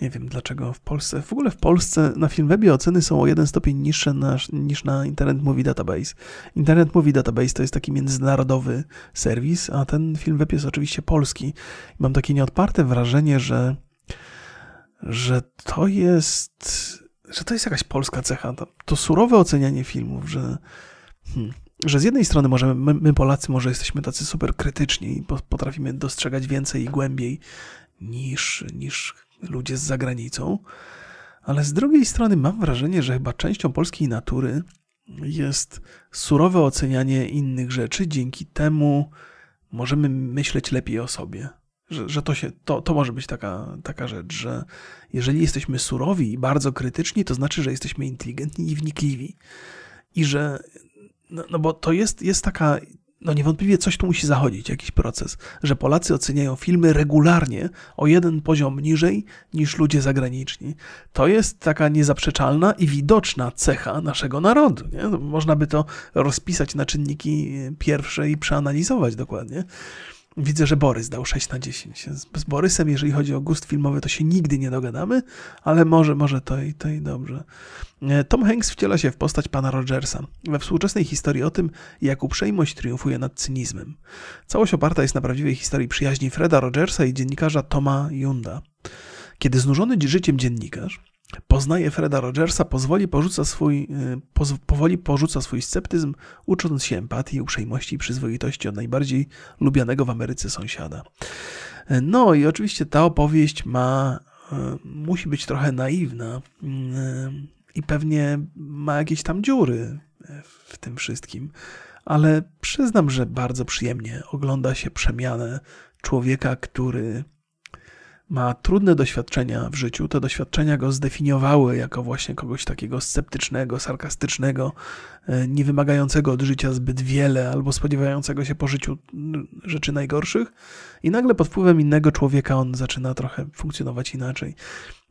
nie wiem dlaczego w Polsce, w ogóle w Polsce na Filmwebie oceny są o jeden stopień niższe na, niż na Internet Movie Database. Internet Movie Database to jest taki międzynarodowy serwis, a ten Filmweb jest oczywiście polski. Mam takie nieodparte wrażenie, że, że to jest, że to jest jakaś polska cecha. To, to surowe ocenianie filmów, że, hmm, że z jednej strony możemy, my, my Polacy może jesteśmy tacy super krytyczni i potrafimy dostrzegać więcej i głębiej niż, niż ludzie z zagranicą, ale z drugiej strony mam wrażenie, że chyba częścią polskiej natury jest surowe ocenianie innych rzeczy, dzięki temu możemy myśleć lepiej o sobie. Że, że to, się, to, to może być taka, taka rzecz, że jeżeli jesteśmy surowi i bardzo krytyczni, to znaczy, że jesteśmy inteligentni i wnikliwi. I że, no, no bo to jest, jest taka no niewątpliwie coś tu musi zachodzić, jakiś proces, że Polacy oceniają filmy regularnie o jeden poziom niżej niż ludzie zagraniczni. To jest taka niezaprzeczalna i widoczna cecha naszego narodu. Nie? Można by to rozpisać na czynniki pierwsze i przeanalizować dokładnie. Widzę, że Borys dał 6 na 10. Z, Borysem, jeżeli chodzi o gust filmowy, to się nigdy nie dogadamy, ale może, może to i, to i dobrze. E, Tom Hanks wciela się w postać pana Rogersa we współczesnej historii o tym, jak uprzejmość triumfuje nad cynizmem. Całość oparta jest na prawdziwej historii przyjaźni Freda Rogersa i dziennikarza Toma Yunda. Kiedy znużony życiem dziennikarz Poznaje Freda Rogersa, pozwoli porzuca swój, y, poz, powoli porzuca swój sceptyzm, ucząc się empatii, uprzejmości i przyzwoitości od najbardziej lubianego w Ameryce sąsiada. No i oczywiście ta opowieść ma, y, musi być trochę naiwna y, i pewnie ma jakieś tam dziury w tym wszystkim, ale przyznam, że bardzo przyjemnie ogląda się przemianę człowieka, który ma trudne doświadczenia w życiu. Te doświadczenia go zdefiniowały jako właśnie kogoś takiego sceptycznego, sarkastycznego, e, nie wymagającego od życia zbyt wiele albo spodziewającego się po życiu rzeczy najgorszych. I nagle pod wpływem innego człowieka on zaczyna trochę funkcjonować inaczej,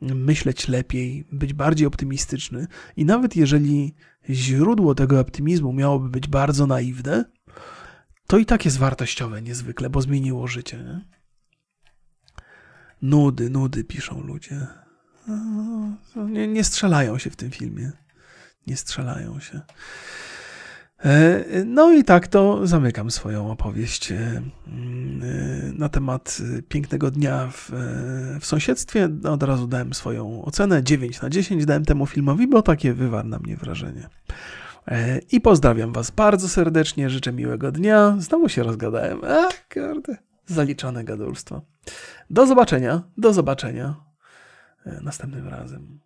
myśleć lepiej, być bardziej optymistyczny. I nawet jeżeli źródło tego optymizmu miałoby być bardzo naiwne, to i tak jest wartościowe niezwykle, bo zmieniło życie. Nie? Nudy, nudy piszą ludzie. Nie, nie strzelają się w tym filmie. Nie strzelają się. E, no i tak to zamykam swoją opowieść e, na temat pięknego dnia w, w, sąsiedztwie. Od razu dałem swoją ocenę. 9 na 10 dałem temu filmowi, bo takie wywarł na mnie wrażenie. E, I pozdrawiam Was bardzo serdecznie. Życzę miłego dnia. Znowu się rozgadałem. A, kurde. Zaliczone gadulstwo. Do zobaczenia. Do zobaczenia następnym razem.